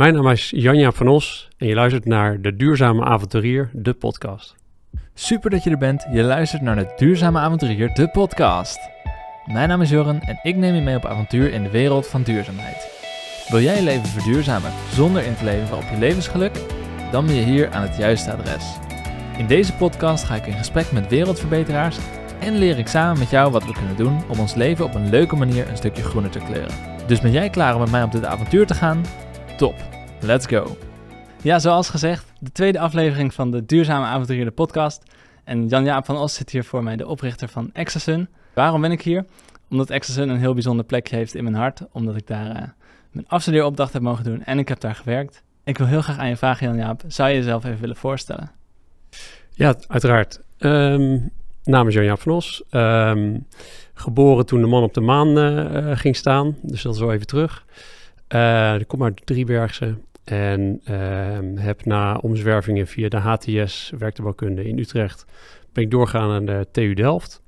Mijn naam is Janja van Os en je luistert naar De Duurzame Avonturier, de podcast. Super dat je er bent. Je luistert naar De Duurzame Avonturier, de podcast. Mijn naam is Joren en ik neem je mee op avontuur in de wereld van duurzaamheid. Wil jij je leven verduurzamen zonder in te leveren op je levensgeluk? Dan ben je hier aan het juiste adres. In deze podcast ga ik in gesprek met wereldverbeteraars en leer ik samen met jou wat we kunnen doen om ons leven op een leuke manier een stukje groener te kleuren. Dus ben jij klaar om met mij op dit avontuur te gaan? Top, let's go! Ja, zoals gezegd, de tweede aflevering van de Duurzame Avonturier, de podcast. En Jan-Jaap van Os zit hier voor mij, de oprichter van Exasun. Waarom ben ik hier? Omdat Exasun een heel bijzonder plekje heeft in mijn hart, omdat ik daar uh, mijn afstudeeropdracht heb mogen doen en ik heb daar gewerkt. Ik wil heel graag aan je vragen, Jan-Jaap. Zou je jezelf even willen voorstellen? Ja, uiteraard. Um, naam is Jan-Jaap van Os. Um, geboren toen de man op de maan uh, ging staan, dus dat is wel even terug. Ik kom uit Driebergse en uh, heb na omzwervingen via de HTS werktuigbouwkunde in Utrecht ben ik doorgegaan aan de TU Delft.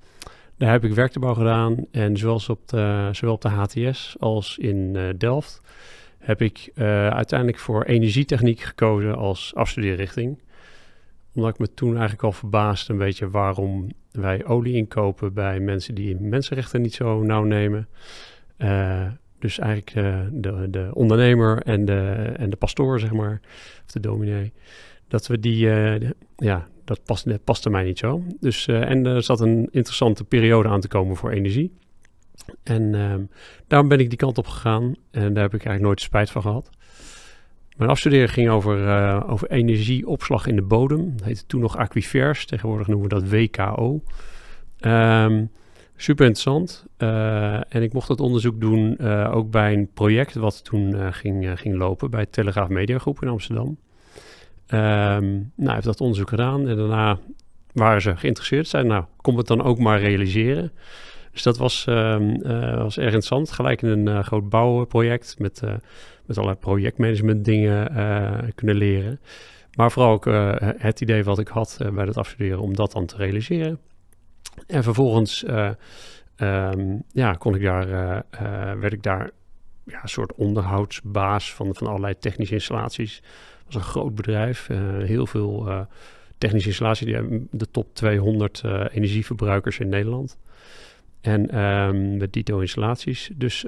Daar heb ik werktuigbouw gedaan en zoals op de, zowel op de HTS als in uh, Delft heb ik uh, uiteindelijk voor energietechniek gekozen als afstudeerrichting. Omdat ik me toen eigenlijk al verbaasde een beetje waarom wij olie inkopen bij mensen die mensenrechten niet zo nauw nemen. Uh, dus eigenlijk de, de, de, ondernemer en de, en de pastoor, zeg maar, of de dominee. Dat we die, de, ja, dat past, dat paste mij niet zo. Dus, uh, en er zat een interessante periode aan te komen voor energie. En uh, daarom ben ik die kant op gegaan. En daar heb ik eigenlijk nooit spijt van gehad. Mijn afstuderen ging over, over energieopslag in de bodem. Dat heette toen nog aquifers. Tegenwoordig noemen we dat WKO. Um, super interessant. Uh, en ik mocht dat onderzoek doen uh, ook bij een project wat toen uh, ging, ging lopen bij Telegraaf Media Groep in Amsterdam. Um, nou, heb dat onderzoek gedaan en daarna waren ze geïnteresseerd. Zeiden, nou, kom het dan ook maar realiseren. Dus dat was, um, was erg interessant. Gelijk in een groot bouwproject met, met allerlei projectmanagement dingen kunnen leren. Maar vooral ook het idee wat ik had bij het afstuderen om dat dan te realiseren. En vervolgens uh, um, ja, kon ik daar, uh, uh, werd ik daar ja, een soort onderhoudsbaas van, van allerlei technische installaties. Het was een groot bedrijf, heel veel technische installaties. Die de top 200 energieverbruikers in Nederland. En um, met dito installaties. Dus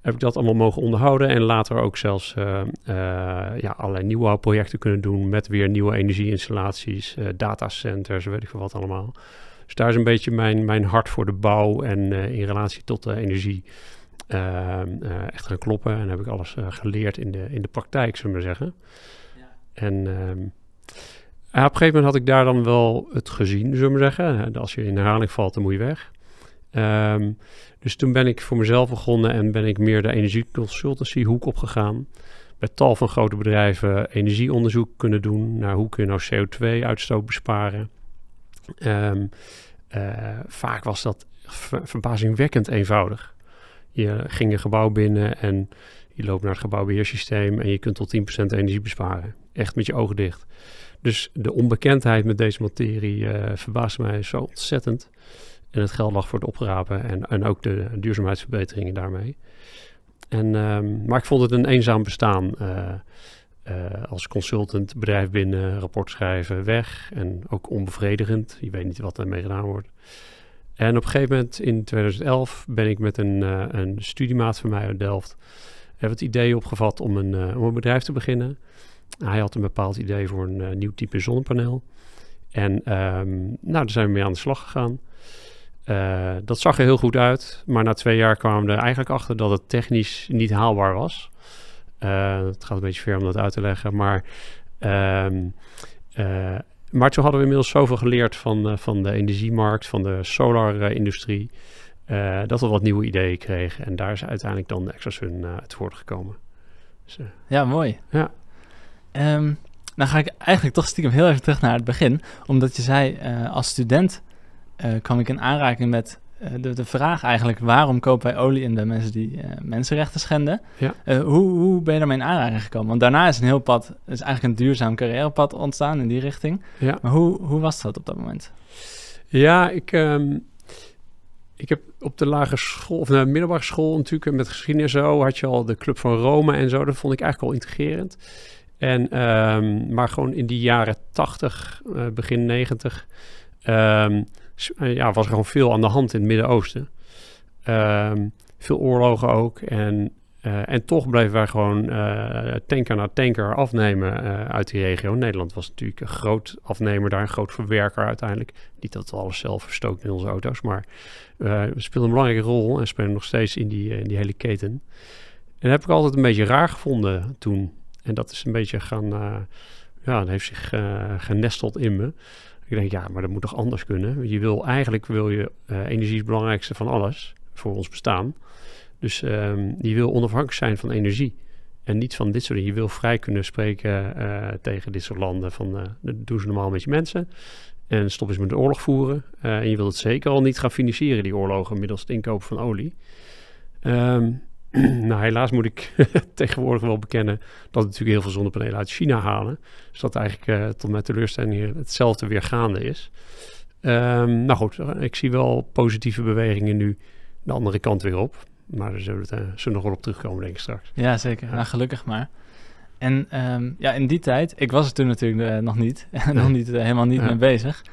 heb ik dat allemaal mogen onderhouden en later ook zelfs ja, allerlei nieuwbouwprojecten kunnen doen met weer nieuwe energieinstallaties, datacenters, weet ik veel wat allemaal. Dus daar is een beetje mijn, mijn hart voor de bouw en uh, in relatie tot de energie uh, uh, echt gaan kloppen. En heb ik alles geleerd in de, in de praktijk, zullen we maar zeggen. Ja. En ehm, op een gegeven moment had ik daar dan wel het gezien, zullen we maar zeggen. Als je in herhaling valt, dan moet je weg. Um, dus toen ben ik voor mezelf begonnen en ben ik meer de energieconsultancy hoek opgegaan. Bij tal van grote bedrijven energieonderzoek kunnen doen naar hoe kun je nou CO2-uitstoot besparen. Um, vaak was dat ver verbazingwekkend eenvoudig. Je ging een gebouw binnen en je loopt naar het gebouwbeheersysteem en je kunt tot 10% energie besparen. Echt met je ogen dicht. Dus de onbekendheid met deze materie uh, mij zo ontzettend. En het geld lag voor het oprapen en, en ook de duurzaamheidsverbeteringen daarmee. En, um, maar ik vond het een eenzaam bestaan. Uh, uh, als consultant bedrijf binnen, rapport schrijven, weg. En ook onbevredigend. Je weet niet wat ermee gedaan wordt. En op een gegeven moment in 2011 ben ik met een, uh, een studiemaat van mij uit Delft... hebben het idee opgevat om een, uh, om een bedrijf te beginnen. Hij had een bepaald idee voor een nieuw type zonnepaneel. En um, nou, daar zijn we mee aan de slag gegaan. dat zag er heel goed uit. Maar na twee jaar kwamen we er eigenlijk achter dat het technisch niet haalbaar was... Uh, het gaat een beetje ver om dat uit te leggen, maar, um, uh, maar toen hadden we inmiddels zoveel geleerd van, uh, van de energiemarkt, van de solar-industrie, dat we wat nieuwe ideeën kregen. En daar is uiteindelijk dan de Exasun uit voortgekomen. Dus, ja, mooi. Ja. Um, dan ga ik eigenlijk toch stiekem heel even terug naar het begin, omdat je zei, als student kwam ik in aanraking met de, de vraag eigenlijk, waarom kopen wij olie in bij mensen die uh, mensenrechten schenden? Ja. Uh, hoe, hoe ben je daarmee in aanraking gekomen? Want daarna is een heel pad, is eigenlijk een duurzaam carrièrepad ontstaan in die richting. Ja. Maar hoe, hoe was dat op dat moment? Ja, ik, um, ik heb op de lagere school, of de middelbare school natuurlijk, met geschiedenis en zo, had je al de Club van Rome en zo. Dat vond ik eigenlijk al intrigerend. En, ehm, maar gewoon in die jaren 80, uh, begin 90, um, ja, was er gewoon veel aan de hand in het Midden-Oosten. Um, veel oorlogen ook. En, uh, en toch bleven wij gewoon uh, tanker na tanker afnemen uit die regio. Nederland was natuurlijk een groot afnemer daar, een groot verwerker uiteindelijk. Niet dat we alles zelf verstoken in onze auto's, maar we speelden een belangrijke rol en spelen nog steeds in die, in die hele keten. En dat heb ik altijd een beetje raar gevonden toen. En dat is een beetje gaan, ja, heeft zich genesteld in me. Ik denk, ja, maar dat moet toch anders kunnen? Je wil eigenlijk, wil je, energie is het belangrijkste van alles voor ons bestaan. Dus um, je wil onafhankelijk zijn van energie. En niet van dit soort dingen. Je wil vrij kunnen spreken uh, tegen dit soort landen. Van uh, dat doen ze normaal met je mensen. En stop eens met de oorlog voeren. En je wilt het zeker al niet gaan financieren, die oorlogen, middels het inkopen van olie. Um, nou, helaas moet ik tegenwoordig wel bekennen dat natuurlijk heel veel zonnepanelen uit China halen. Dus dat eigenlijk tot mijn teleurstelling hetzelfde weer gaande is. Um, nou goed, ik zie wel positieve bewegingen nu de andere kant weer op. Maar daar zullen we, uh, zullen nog wel op terugkomen, denk ik straks. Ja, zeker. Ja. Nou, gelukkig maar. En um, ja, in die tijd, ik was er toen natuurlijk uh, nog niet, nog niet helemaal niet ja. mee bezig.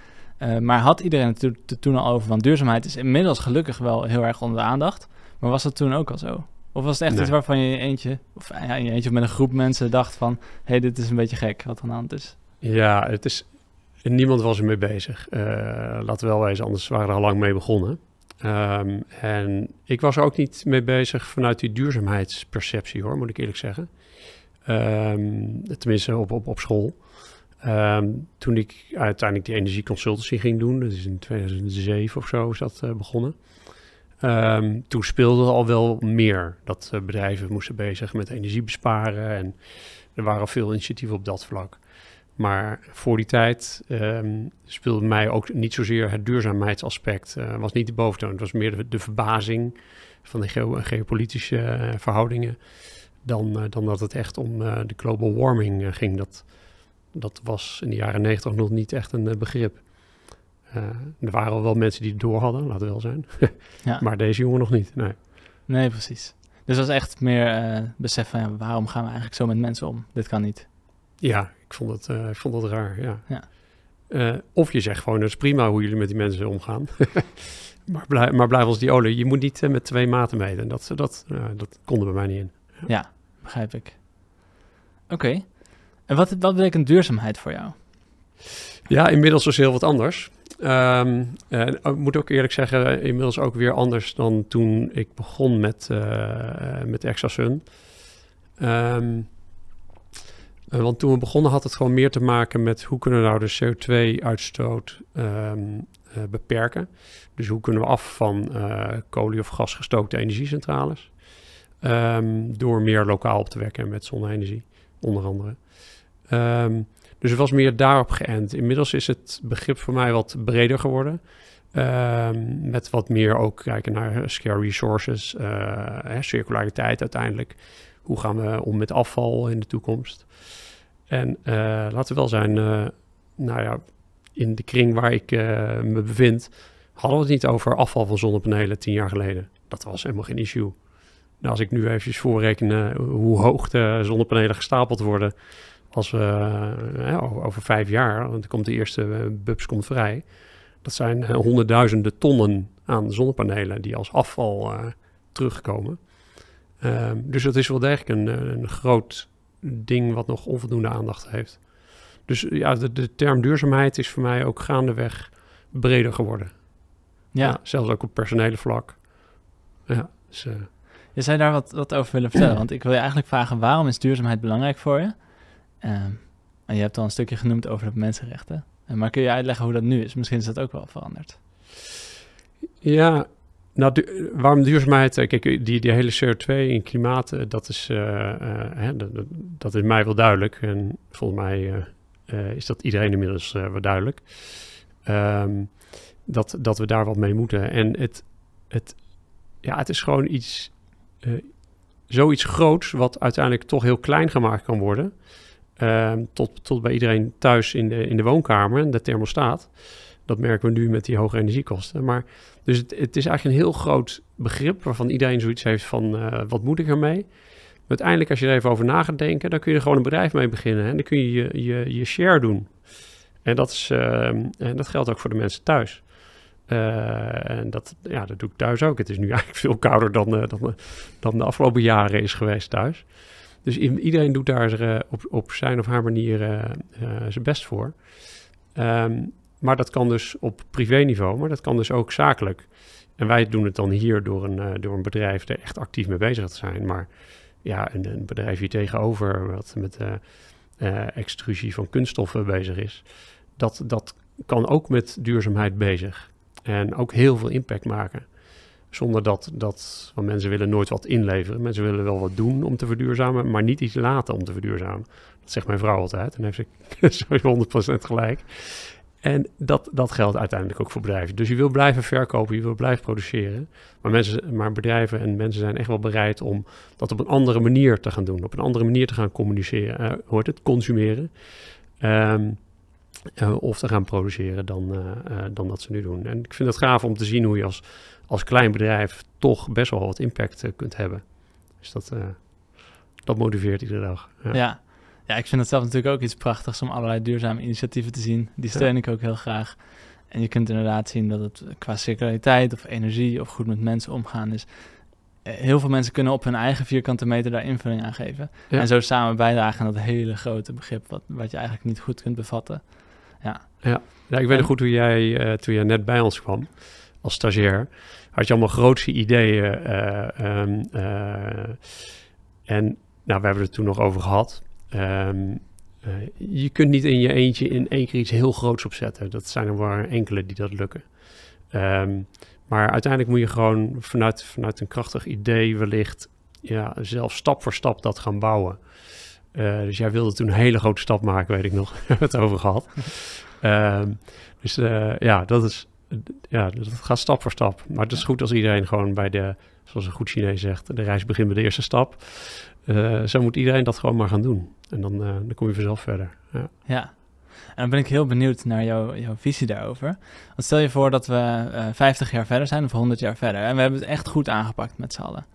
maar had iedereen natuurlijk toen al over, want duurzaamheid is inmiddels gelukkig wel heel erg onder de aandacht. Maar was dat toen ook al zo? Of was het echt nee. iets waarvan je eentje, of ja, je eentje met een groep mensen dacht van, hé, hey, dit is een beetje gek wat er aan de hand is? Ja, het is, niemand was ermee bezig. laten we wel wezen, anders waren we er al lang mee begonnen. Um, en ik was er ook niet mee bezig vanuit die duurzaamheidsperceptie, hoor, moet ik eerlijk zeggen. Um, tenminste, op, op, op school. Um, toen ik uiteindelijk die energieconsultancy ging doen, dat is in 2007 of zo is dat uh, begonnen. Toen speelde al wel meer dat uh, bedrijven moesten bezig met energie besparen. En er waren veel initiatieven op dat vlak. Maar voor die tijd um, speelde mij ook niet zozeer het duurzaamheidsaspect. Uh, was niet de boventoon. Het was meer de, verbazing van de geo geopolitische uh, verhoudingen. Dan, dan dat het echt om de global warming ging. Dat, dat was in de jaren negentig nog niet echt een begrip. Er waren al wel mensen die het door hadden, laat het wel zijn. ja. Maar deze jongen nog niet. Nee, nee precies. Dus dat was echt meer besef van ja, waarom gaan we eigenlijk zo met mensen om? Dit kan niet. Ja, ik vond het, uh, ik vond het raar, ja. ja. Uh, of je zegt gewoon, het is prima hoe jullie met die mensen omgaan. maar, blijf, maar blijf als die olie. Je moet niet uh, met twee maten meten. Dat, dat, dat kon er bij mij niet in. Ja, ja begrijp ik. Oké. Okay. En wat, wat betekent duurzaamheid voor jou? Ja, inmiddels is heel wat anders. Um, en ik moet ook eerlijk zeggen, inmiddels ook weer anders dan toen ik begon met, met Exasun. Um, uh, want toen we begonnen had het gewoon meer te maken met hoe kunnen we nou de CO2-uitstoot um, uh, beperken. Dus hoe kunnen we af van uh, kolie- of gasgestookte energiecentrales. Door meer lokaal op te wekken met zonne-energie, onder andere. Um, dus het was meer daarop geënt. Inmiddels is het begrip voor mij wat breder geworden. met wat meer ook kijken naar scare resources, hè, circulariteit uiteindelijk. Hoe gaan we om met afval in de toekomst? En uh, laten we wel zijn, uh, nou ja, in de kring waar ik uh, me bevind, hadden we het niet over afval van zonnepanelen tien jaar geleden. Dat was helemaal geen issue. Nou, als ik nu even voorreken hoe hoog de zonnepanelen gestapeld worden, als we over vijf jaar, want komt de eerste bubs komt vrij. Dat zijn honderdduizenden tonnen aan zonnepanelen die als afval terugkomen. Ehm, dus dat is wel degelijk een, een groot ding wat nog onvoldoende aandacht heeft. Dus ja, de, de term duurzaamheid is voor mij ook gaandeweg breder geworden. Ja. ja zelfs ook op personele vlak. Ja, dus. Je zou daar wat, wat over willen vertellen, want ik wil je eigenlijk vragen, waarom is duurzaamheid belangrijk voor je? Uh, en je hebt al een stukje genoemd over de mensenrechten. Maar kun je uitleggen hoe dat nu is? Misschien is dat ook wel veranderd. Ja, nou, waarom duurzaamheid? Eh, kijk, die, die hele CO2 in klimaat, eh, dat is, uh, hè, dat, dat, is mij wel duidelijk. En volgens mij is dat iedereen inmiddels wel duidelijk. Um, dat, dat we daar wat mee moeten. En het, het, ja, het is gewoon iets, zoiets groots, wat uiteindelijk toch heel klein gemaakt kan worden. Um, tot, tot bij iedereen thuis in de, in de woonkamer, de thermostaat. Dat merken we nu met die hoge energiekosten. Maar dus het, het is eigenlijk een heel groot begrip waarvan iedereen zoiets heeft van uh, wat moet ik ermee? Uiteindelijk, als je er even over na gaat denken, dan kun je er gewoon een bedrijf mee beginnen. En dan kun je je, je, je share doen. En dat, is, uh, en dat geldt ook voor de mensen thuis. Uh, en dat, ja, dat doe ik thuis ook. Het is nu eigenlijk veel kouder uh, dan, dan de afgelopen jaren is geweest thuis. Dus iedereen doet daar uh, op, op zijn of haar manier zijn best voor. Um, maar dat kan dus op privéniveau, maar dat kan dus ook zakelijk. En wij doen het dan hier door een, door een bedrijf er echt actief mee bezig te zijn. Maar ja, een, een bedrijf hier tegenover, wat met extrusie van kunststoffen bezig is, dat, dat kan ook met duurzaamheid bezig. En ook heel veel impact maken. Zonder dat, dat mensen willen nooit wat inleveren. Mensen willen wel wat doen om te verduurzamen, maar niet iets laten om te verduurzamen. Dat zegt mijn vrouw altijd en heeft ze sowieso 100% gelijk. En dat, dat geldt uiteindelijk ook voor bedrijven. Dus je wil blijven verkopen, je wil blijven produceren. Maar, mensen, maar bedrijven en mensen zijn echt wel bereid om dat op een andere manier te gaan doen. Op een andere manier te gaan communiceren. Uh, hoort het? Consumeren. Um, uh, of te gaan produceren dan, uh, uh, dan dat ze nu doen. En ik vind het gaaf om te zien hoe je als, als klein bedrijf toch best wel wat impact kunt hebben. Dus dat, dat motiveert iedere dag. Ja. ja. Ja. ik vind het zelf natuurlijk ook iets prachtigs om allerlei duurzame initiatieven te zien. Die steun ik ook heel graag. En je kunt inderdaad zien dat het qua circulariteit of energie of goed met mensen omgaan is. Heel veel mensen kunnen op hun eigen vierkante meter daar invulling aan geven. Ja. En zo samen bijdragen aan dat hele grote begrip, wat, wat je eigenlijk niet goed kunt bevatten. Ja, ja. ja ik weet nog goed hoe jij, uh, toen jij net bij ons kwam als stagiair, had je allemaal grootse ideeën. Uh, um, uh, en nou, we hebben het toen nog over gehad. Um, je kunt niet in je eentje in één keer iets heel groots opzetten. Dat zijn er maar enkele die dat lukken. Um, maar uiteindelijk moet je gewoon vanuit, vanuit een krachtig idee wellicht ja, zelf stap voor stap dat gaan bouwen. Uh, dus jij wilde toen een hele grote stap maken, weet ik nog. We hebben het over gehad. um, dus uh, ja, dat is. Ja, dat gaat stap voor stap. Maar het is goed als iedereen gewoon bij de, zoals een goed Chinees zegt, de reis begint bij de eerste stap. Uh, zo moet iedereen dat gewoon maar gaan doen. En dan, dan kom je vanzelf verder. Ja. ja. En dan ben ik heel benieuwd naar jouw, jouw visie daarover. Want stel je voor dat we 50 jaar verder zijn of 100 jaar verder. En we hebben het echt goed aangepakt met z'n allen.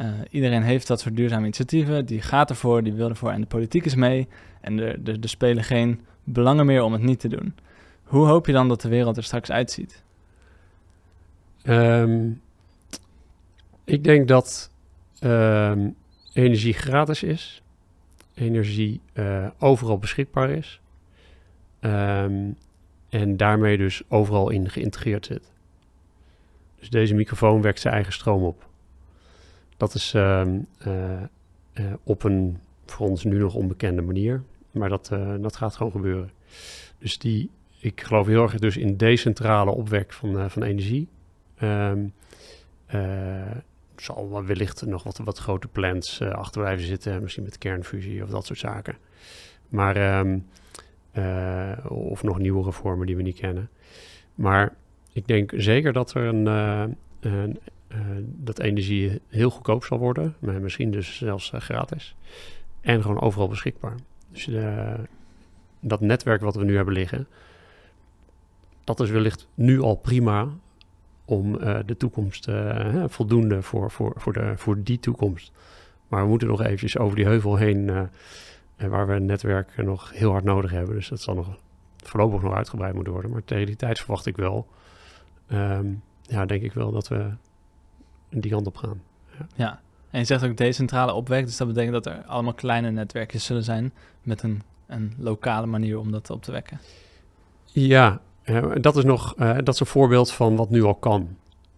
Uh, iedereen heeft dat soort duurzame initiatieven, die gaat ervoor, die wil ervoor en de politiek is mee. En er, er, spelen geen belangen meer om het niet te doen. Hoe hoop je dan dat de wereld er straks uitziet? Um, ik denk dat um, energie gratis is, energie uh, overal beschikbaar is um, en daarmee dus overal in geïntegreerd zit. Dus deze microfoon werkt zijn eigen stroom op. Dat is uh, uh, op een voor ons nu nog onbekende manier. Maar dat, uh, dat gaat gewoon gebeuren. Dus die, ik geloof heel erg dus in decentrale opwek van, van energie. Um, zal wellicht nog wat, wat grote plants achter blijven zitten. Misschien met kernfusie of dat soort zaken. Maar, um, of nog nieuwere vormen die we niet kennen. Maar ik denk zeker dat er een, een uh, dat energie heel goedkoop zal worden, maar misschien dus zelfs uh, gratis. En gewoon overal beschikbaar. Dus uh, dat netwerk wat we nu hebben liggen, dat is wellicht nu al prima om de toekomst voldoende voor, voor, voor, de, voor die toekomst. Maar we moeten nog eventjes over die heuvel heen, waar we een netwerk nog heel hard nodig hebben. Dus dat zal nog voorlopig nog uitgebreid moeten worden. Maar tegen die tijd verwacht ik wel, um, ja, denk ik wel dat we die kant op gaan. Ja. ja. En je zegt ook decentrale opwek, dus dat betekent dat er allemaal kleine netwerkjes zullen zijn met een, een lokale manier om dat op te wekken. Ja, uh, dat is nog uh, dat is een voorbeeld van wat nu al kan.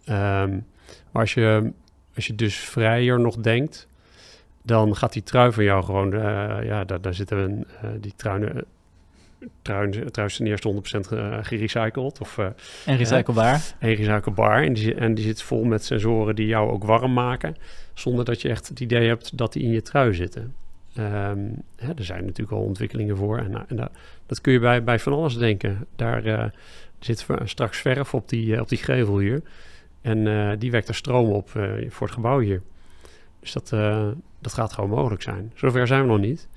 Um, maar als je, als je dus vrijer nog denkt, dan gaat die trui van jou gewoon, uh, ja, daar, daar zitten we, die trui, trouwens ten eerste 100% eh, gerecycled. Of, uh, en recyclebaar. en recyclebaar. En die, en die zit vol met sensoren die jou ook warm maken. Zonder dat je echt het idee hebt dat die in je trui zitten. Um, hè, er zijn natuurlijk al ontwikkelingen voor. En, en dat, dat kun je bij, bij van alles denken. Daar uh, zit straks verf op die, op die gevel hier. En die wekt er stroom op voor het gebouw hier. Dus dat, dat gaat gewoon mogelijk zijn. Zover zijn we nog niet.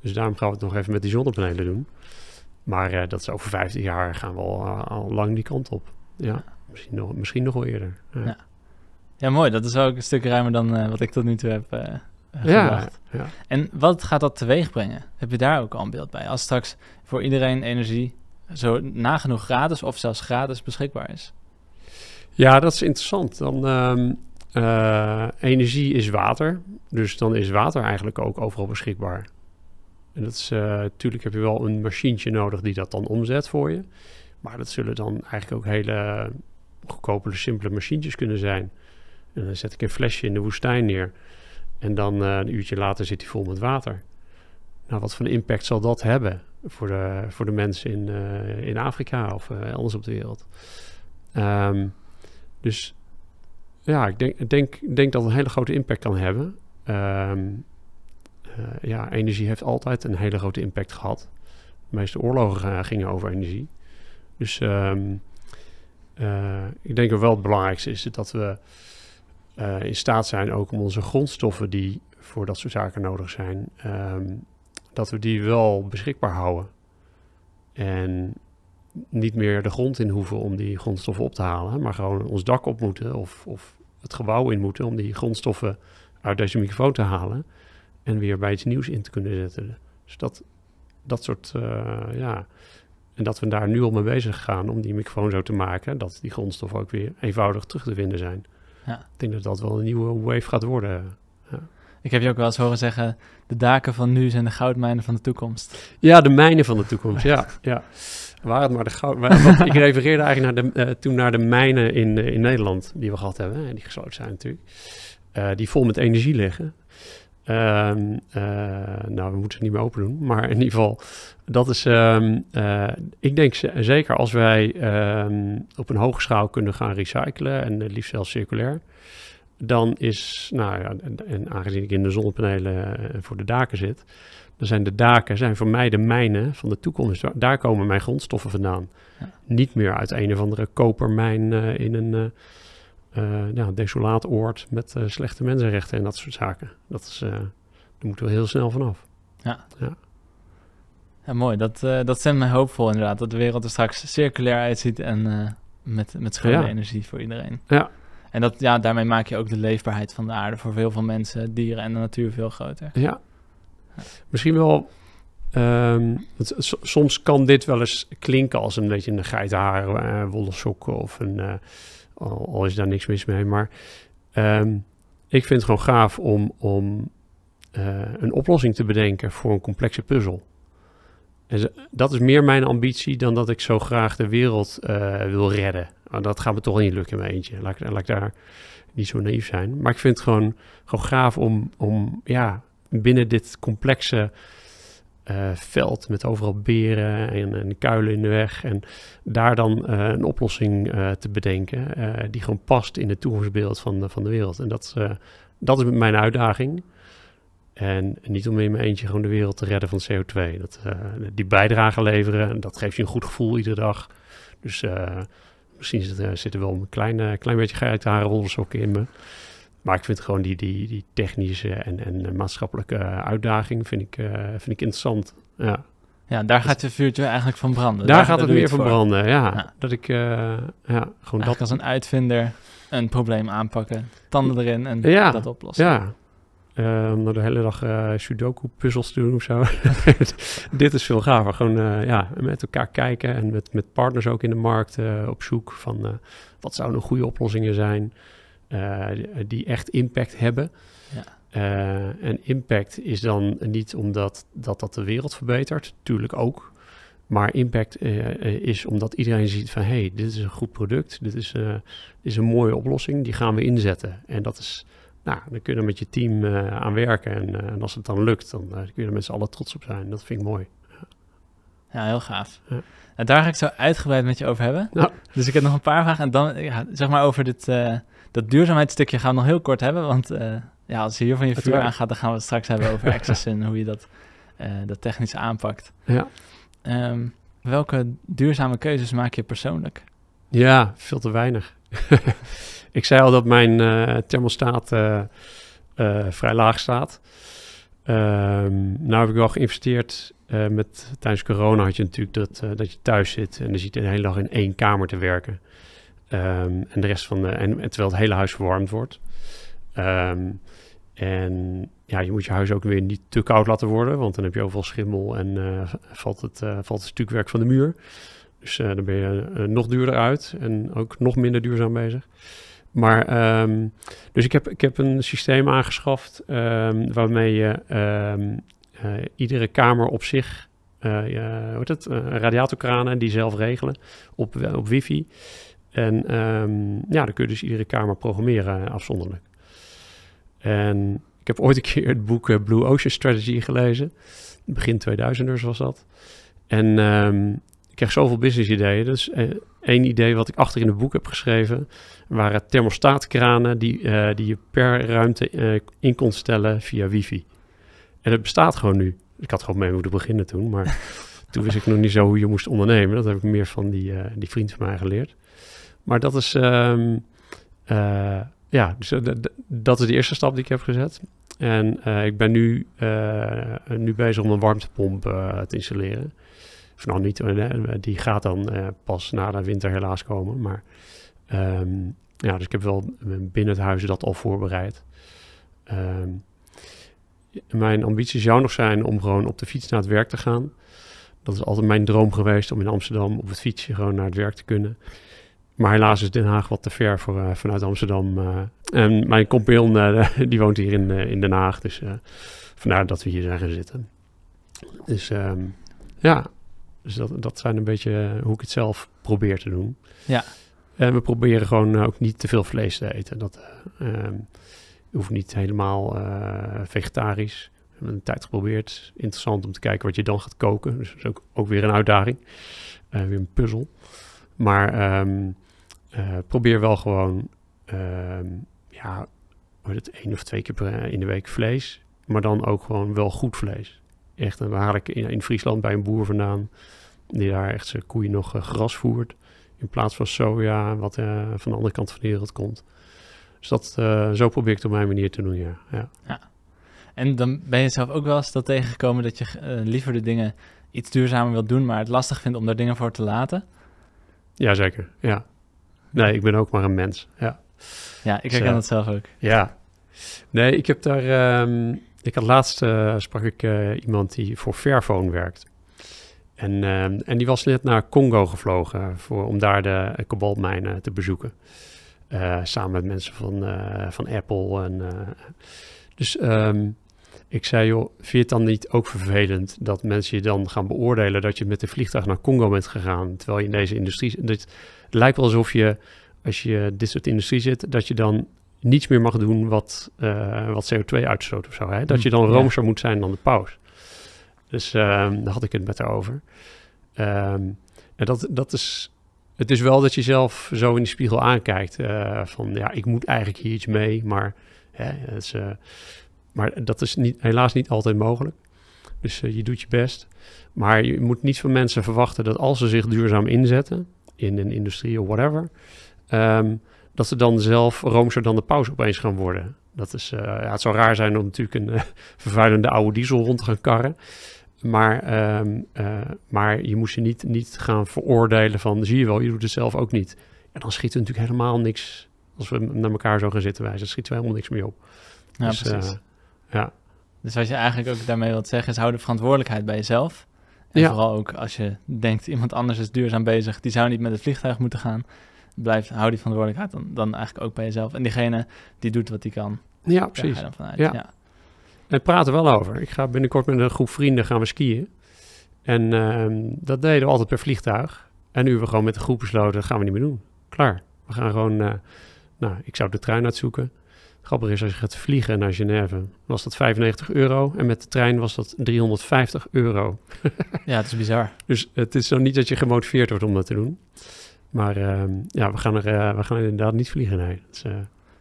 Dus daarom gaan we het nog even met die zonnepanelen doen. Maar eh, dat is over 50 jaar gaan we al, eh, al lang die kant op. Ja, misschien nog, misschien nog wel eerder. Ja, Ja. Mooi. Dat is ook een stuk ruimer dan eh, wat ik tot nu toe heb ja, gedacht. ja. En wat gaat dat teweeg brengen? Heb je daar ook al een beeld bij? Als straks voor iedereen energie zo nagenoeg gratis of zelfs gratis beschikbaar is. Ja, dat is interessant. Dan, ehm, eh, energie is water. Dus dan is water eigenlijk ook overal beschikbaar. En dat is, eh, natuurlijk heb je wel een machientje nodig die dat dan omzet voor je. Maar dat zullen dan eigenlijk ook hele goedkope, simpele machientjes kunnen zijn. En dan zet ik een flesje in de woestijn neer. En dan eh, een uurtje later zit hij vol met water. Nou, wat voor een impact zal dat hebben voor de, voor de mensen in, eh, in Afrika of elders op de wereld? Ehm, dus ja, ik denk, denk, denk dat het een hele grote impact kan hebben. Ehm, eh, ja, energie heeft altijd een hele grote impact gehad. De meeste oorlogen eh, gingen over energie. Dus ehm, eh, ik denk dat wel het belangrijkste is dat we eh, in staat zijn ook om onze grondstoffen die voor dat soort zaken nodig zijn, ehm, dat we die wel beschikbaar houden. En niet meer de grond in hoeven om die grondstoffen op te halen, maar gewoon ons dak op moeten of, of het gebouw in moeten om die grondstoffen uit deze microfoon te halen en weer bij iets nieuws in te kunnen zetten. Dus dat, dat soort, eh, ja. En dat we daar nu al mee bezig gaan om die microfoon zo te maken dat die grondstoffen ook weer eenvoudig terug te vinden zijn. Ja. Ik denk dat dat wel een nieuwe wave gaat worden. Ik heb je ook wel eens horen zeggen, de daken van nu zijn de goudmijnen van de toekomst. Ja, de mijnen van de toekomst, ja. ja. Waar het maar de goud... ik refereerde eigenlijk naar de, eh, toen naar de mijnen in, eh, in Nederland die we gehad hebben. En die gesloten zijn natuurlijk. Die vol met energie liggen. Ehm, eh, nou, we moeten ze niet meer open doen. Maar in ieder geval, dat is... ehm, eh, ik denk ze- zeker als wij ehm, op een hoge schaal kunnen gaan recyclen... en het liefst zelfs circulair... dan is, nou ja, en, en aangezien ik in de zonnepanelen eh, voor de daken zit... dan zijn de daken zijn voor mij de mijnen van de toekomst. Daar- komen mijn grondstoffen vandaan. Ja. Niet meer uit een of andere kopermijn in een ja, desolaat oord... met eh, slechte mensenrechten en dat soort zaken. Dat is, eh, daar moeten we heel snel vanaf. Ja, mooi. Dat, eh, dat stemt mij hoopvol inderdaad. Dat de wereld er straks circulair uitziet en eh, met, met schone Ja. energie voor iedereen. Ja. En dat, ja, daarmee maak je ook de leefbaarheid van de aarde voor heel veel mensen, dieren en de natuur veel groter. Ja. Misschien wel. ehm, het- soms kan dit wel eens klinken als een beetje een geitenhaar, eh wollen sokken of een. Eh, al, is daar niks mis mee. Maar ehm, ik vind het gewoon gaaf om, om eh, een oplossing te bedenken voor een complexe puzzel. En ze- dat is meer mijn ambitie dan dat ik zo graag de wereld eh, wil redden. Maar dat gaat me toch niet lukken in mijn eentje. Laat ik, laat ik daar niet zo naïef zijn. Maar ik vind het gewoon, gewoon gaaf om, om ja, binnen dit complexe eh, veld met overal beren en, en kuilen in de weg. En daar dan eh, een oplossing eh, te bedenken die gewoon past in het toekomstbeeld van, van de wereld. En dat, dat is mijn uitdaging. En niet om in mijn eentje gewoon de wereld te redden van CO2. Dat, die bijdrage leveren, en dat geeft je een goed gevoel iedere dag. Dus misschien zit, zit er wel een klein, klein beetje geitenharen in me. Maar ik vind gewoon die, die, die technische en, en maatschappelijke uitdaging vind ik, eh, vind ik interessant. Ja. Ja, daar gaat je vuurtje eigenlijk van branden. Daar, gaat het meer van voor. branden. Ja, Ja. dat ik eh, ja, gewoon Eigenlijk dat. als een uitvinder een probleem aanpakken, tanden erin en Ja, dat oplossen. Ja. Eh, om nou de hele dag Sudoku-puzzels te doen of zo. Dit is veel gaver. Gewoon ja, met elkaar kijken en met, met partners ook in de markt op zoek van wat zouden goede oplossingen zijn die, die echt impact hebben. Ja. Eh, en impact is dan niet omdat dat, dat de wereld verbetert, natuurlijk ook. Maar impact eh, eh, is omdat iedereen ziet van... hé, hey, dit is een goed product, dit is, eh, dit is een mooie oplossing, die gaan we inzetten. En dat is, nou, dan kun je er met je team eh, aan werken. En, eh, en als het dan lukt, dan eh, kun je er met z'n allen trots op zijn. Dat vind ik mooi. Ja, heel gaaf. Ja. Nou, daar ga ik zo uitgebreid met je over hebben. Ja. Dus ik heb nog een paar vragen. En dan, ja, zeg maar over dit, eh, dat duurzaamheidsstukje gaan we nog heel kort hebben. Want eh, ja, als je hier van je vuur aangaat, dan gaan we het straks hebben over access en hoe je dat, eh, dat technisch aanpakt. Ja. Ehm, welke duurzame keuzes maak je persoonlijk? Ja, veel te weinig. ik zei al dat mijn eh, thermostaat vrij laag staat. Ehm nou heb ik wel geïnvesteerd met, tijdens corona had je natuurlijk dat, dat je thuis zit en dan zit je de hele dag in één kamer te werken. Ehm, en de rest van de, en, terwijl het hele huis verwarmd wordt. Ehm, en ja, je moet je huis ook weer niet te koud laten worden, want dan heb je overal schimmel en eh, valt, het, eh, valt het stukwerk van de muur. Dus eh, dan ben je nog duurder uit en ook nog minder duurzaam bezig. Maar, ehm, dus ik heb, ik heb een systeem aangeschaft waarmee je iedere kamer op zich, hoe heet het, radiatorkranen die zelf regelen op, op wifi. En ehm, ja, dan kun je dus iedere kamer programmeren eh, afzonderlijk. En ik heb ooit een keer het boek eh, Blue Ocean Strategy gelezen. Begin 2000ers was dat. En ehm, ik kreeg zoveel business ideeën. Dus eh, één idee wat ik achter in het boek heb geschreven... waren thermostaatkranen die, die je per ruimte in kon stellen via wifi. En het bestaat gewoon nu. Ik had gewoon mee moeten beginnen toen, maar toen wist ik nog niet zo hoe je moest ondernemen. Dat heb ik meer van die, die vriend van mij geleerd. Maar dat is, ehm, eh, ja, dus, eh, dat is de eerste stap die ik heb gezet. En eh, ik ben nu, nu bezig om een warmtepomp te installeren. Of nou niet, die gaat dan pas na de winter helaas komen. Maar ehm, ja, dus ik heb wel binnen het huis dat al voorbereid. Ehm, mijn ambities zou nog zijn om gewoon op de fiets naar het werk te gaan. Dat is altijd mijn droom geweest om in Amsterdam op het fietsje gewoon naar het werk te kunnen. Maar helaas is Den Haag wat te ver voor, eh, vanuit Amsterdam. eh. en mijn compagnon eh, die woont hier in, in Den Haag. Dus vandaar dat we hier zijn gaan zitten. Dus ehm, ja, dus dat, dat zijn een beetje hoe ik het zelf probeer te doen. Ja. En we proberen gewoon ook niet te veel vlees te eten. Dat eh, ehm, hoeft niet helemaal vegetarisch. We hebben een tijd geprobeerd. Interessant om te kijken wat je dan gaat koken. Dus dat is ook, ook weer een uitdaging. Weer een puzzel. Maar ehm, eh, probeer wel gewoon, ehm, ja, wordt het één of twee keer per, in de week vlees. Maar dan ook gewoon wel goed vlees. Echt, waar haal ik in, in Friesland bij een boer vandaan. Die daar echt zijn koeien nog eh, gras voert. In plaats van soja, wat eh, van de andere kant van de wereld komt. Dus dat, eh, zo probeer ik het op mijn manier te doen, ja. ja. En dan ben je zelf ook wel eens dat tegengekomen dat je eh, liever de dingen iets duurzamer wilt doen, maar het lastig vindt om daar dingen voor te laten. Jazeker, ja. Nee, ik ben ook maar een mens, ja. Ja, ik herken dat zelf ook. Ja. Nee, ik heb daar... ehm, ik had laatst eh, sprak ik eh, iemand die voor Fairphone werkt. En, ehm, en die was net naar Congo gevlogen voor, om daar de uh, kobaltmijnen te bezoeken. Eh, samen met mensen van, eh, van Apple. En, eh, dus ehm, ik zei, joh, vind je het dan niet ook vervelend dat mensen je dan gaan beoordelen dat je met een vliegtuig naar Congo bent gegaan, terwijl je in deze industrie zit? Het lijkt wel alsof je, als je dit soort industrie zit, dat je dan niets meer mag doen wat, eh, wat CO2 uitstoot of zo. Hè? Dat je dan Ja. roomser moet zijn dan de paus. Dus ehm, daar had ik het met haar over. Ehm, en dat, dat is... Het is wel dat je zelf zo in de spiegel aankijkt. eh, van ja, ik moet eigenlijk hier iets mee. Maar, hè, het is, eh, maar dat is niet, helaas niet altijd mogelijk. Dus je doet je best. Maar je moet niet van mensen verwachten dat als ze zich duurzaam inzetten... in een industrie of whatever... ehm, dat ze dan zelf roomser dan de paus opeens gaan worden. Dat is, eh, ja, het zou raar zijn om natuurlijk een eh, vervuilende oude diesel rond te gaan karren. Maar, ehm, eh, maar je moest je niet, niet gaan veroordelen van, zie je wel, je doet het zelf ook niet. En dan schiet er natuurlijk helemaal niks, als we naar elkaar zo gaan zitten wijzen, schiet er helemaal niks meer op. Ja, dus, precies. ja. Dus wat je eigenlijk ook daarmee wilt zeggen is hou de verantwoordelijkheid bij jezelf. En Ja. vooral ook als je denkt iemand anders is duurzaam bezig, die zou niet met het vliegtuig moeten gaan. Blijf, hou die verantwoordelijkheid dan, dan eigenlijk ook bij jezelf. En diegene die doet wat hij kan, ja, precies. dan vanuit. Ja. Ja. We praten wel over. Ik ga binnenkort met een groep vrienden gaan we skiën. En ehm, dat deden we altijd per vliegtuig. En nu hebben we gewoon met de groep besloten, dat gaan we niet meer doen. Klaar. We gaan gewoon, eh, nou, ik zou de trein uitzoeken. Grappig is, als je gaat vliegen naar Genève, was dat 95 euro. En met de trein was dat 350 euro. ja, het is bizar. Dus het is zo niet dat je gemotiveerd wordt om dat te doen. Maar ehm, ja, we gaan, er, eh, we gaan inderdaad niet vliegen, nee. Dat is, eh,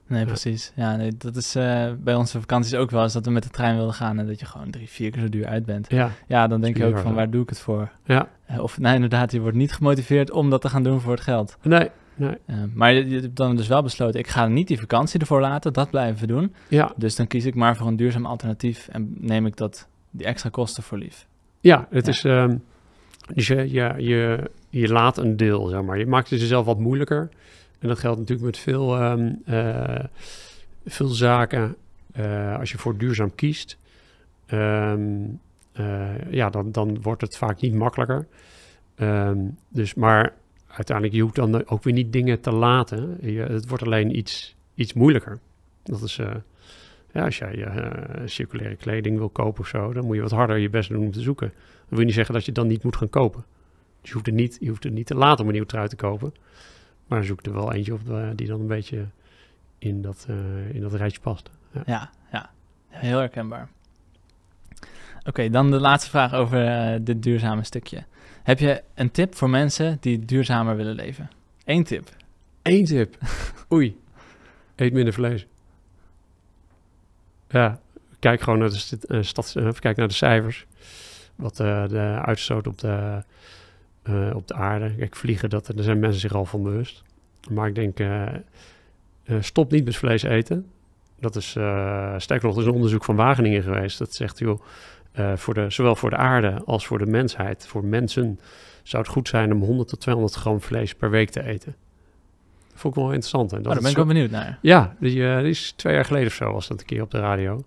Nee, precies. Ja, nee, dat is eh, bij onze vakanties ook wel eens dat we met de trein wilden gaan en dat je gewoon drie, vier keer zo duur uit bent. ja, Ja, dan denk je ook van hè? waar doe ik het voor? ja. Of nou, inderdaad, je wordt niet gemotiveerd om dat te gaan doen voor het geld. Nee, nee. Eh, maar je, je hebt dan dus wel besloten, ik ga niet die vakantie ervoor laten, dat blijven we doen. Ja, Dus dan kies ik maar voor een duurzaam alternatief en neem ik dat, die extra kosten voor lief. Ja, het Ja. is. ehm, dus je, je, je, je laat een deel, zeg maar. Je maakt het jezelf wat moeilijker. En dat geldt natuurlijk met veel, ehm, eh, veel zaken. Eh, als je voor duurzaam kiest, ehm, eh, ja, dan, dan wordt het vaak niet makkelijker. Dus, maar uiteindelijk, je hoeft dan ook weer niet dingen te laten. Het wordt alleen iets, iets moeilijker. Dat is. eh, ja, als jij eh, circulaire kleding wil kopen of zo, dan moet je wat harder je best doen om te zoeken. Dan wil niet zeggen dat je dan niet moet gaan kopen. Dus je hoeft het niet, je hoeft het niet te laten om een nieuwe trui te kopen. Maar zoek er wel eentje op eh, die dan een beetje in dat, in dat rijtje past. Ja. Ja. Heel herkenbaar. Oké, dan de laatste vraag over dit duurzame stukje. Heb je een tip voor mensen die duurzamer willen leven? Eén tip. Eén tip. Oei. Eet minder vlees. Ja, kijk gewoon naar de, st- eh, stads- eh, kijk naar de cijfers. Wat eh, de uitstoot op de, op de aarde. Kijk, vliegen, dat, daar zijn mensen zich al van bewust. Maar ik denk, stop niet met vlees eten. Dat is, sterker nog, er is een onderzoek van Wageningen geweest. Dat zegt, joh, eh, voor de, zowel voor de aarde als voor de mensheid, voor mensen, zou het goed zijn om 100 tot 200 gram vlees per week te eten. Dat vond ik wel interessant. En Oh, daar ben ik wel benieuwd naar. ja, die, eh, die is twee jaar geleden of zo was dat een keer op de radio.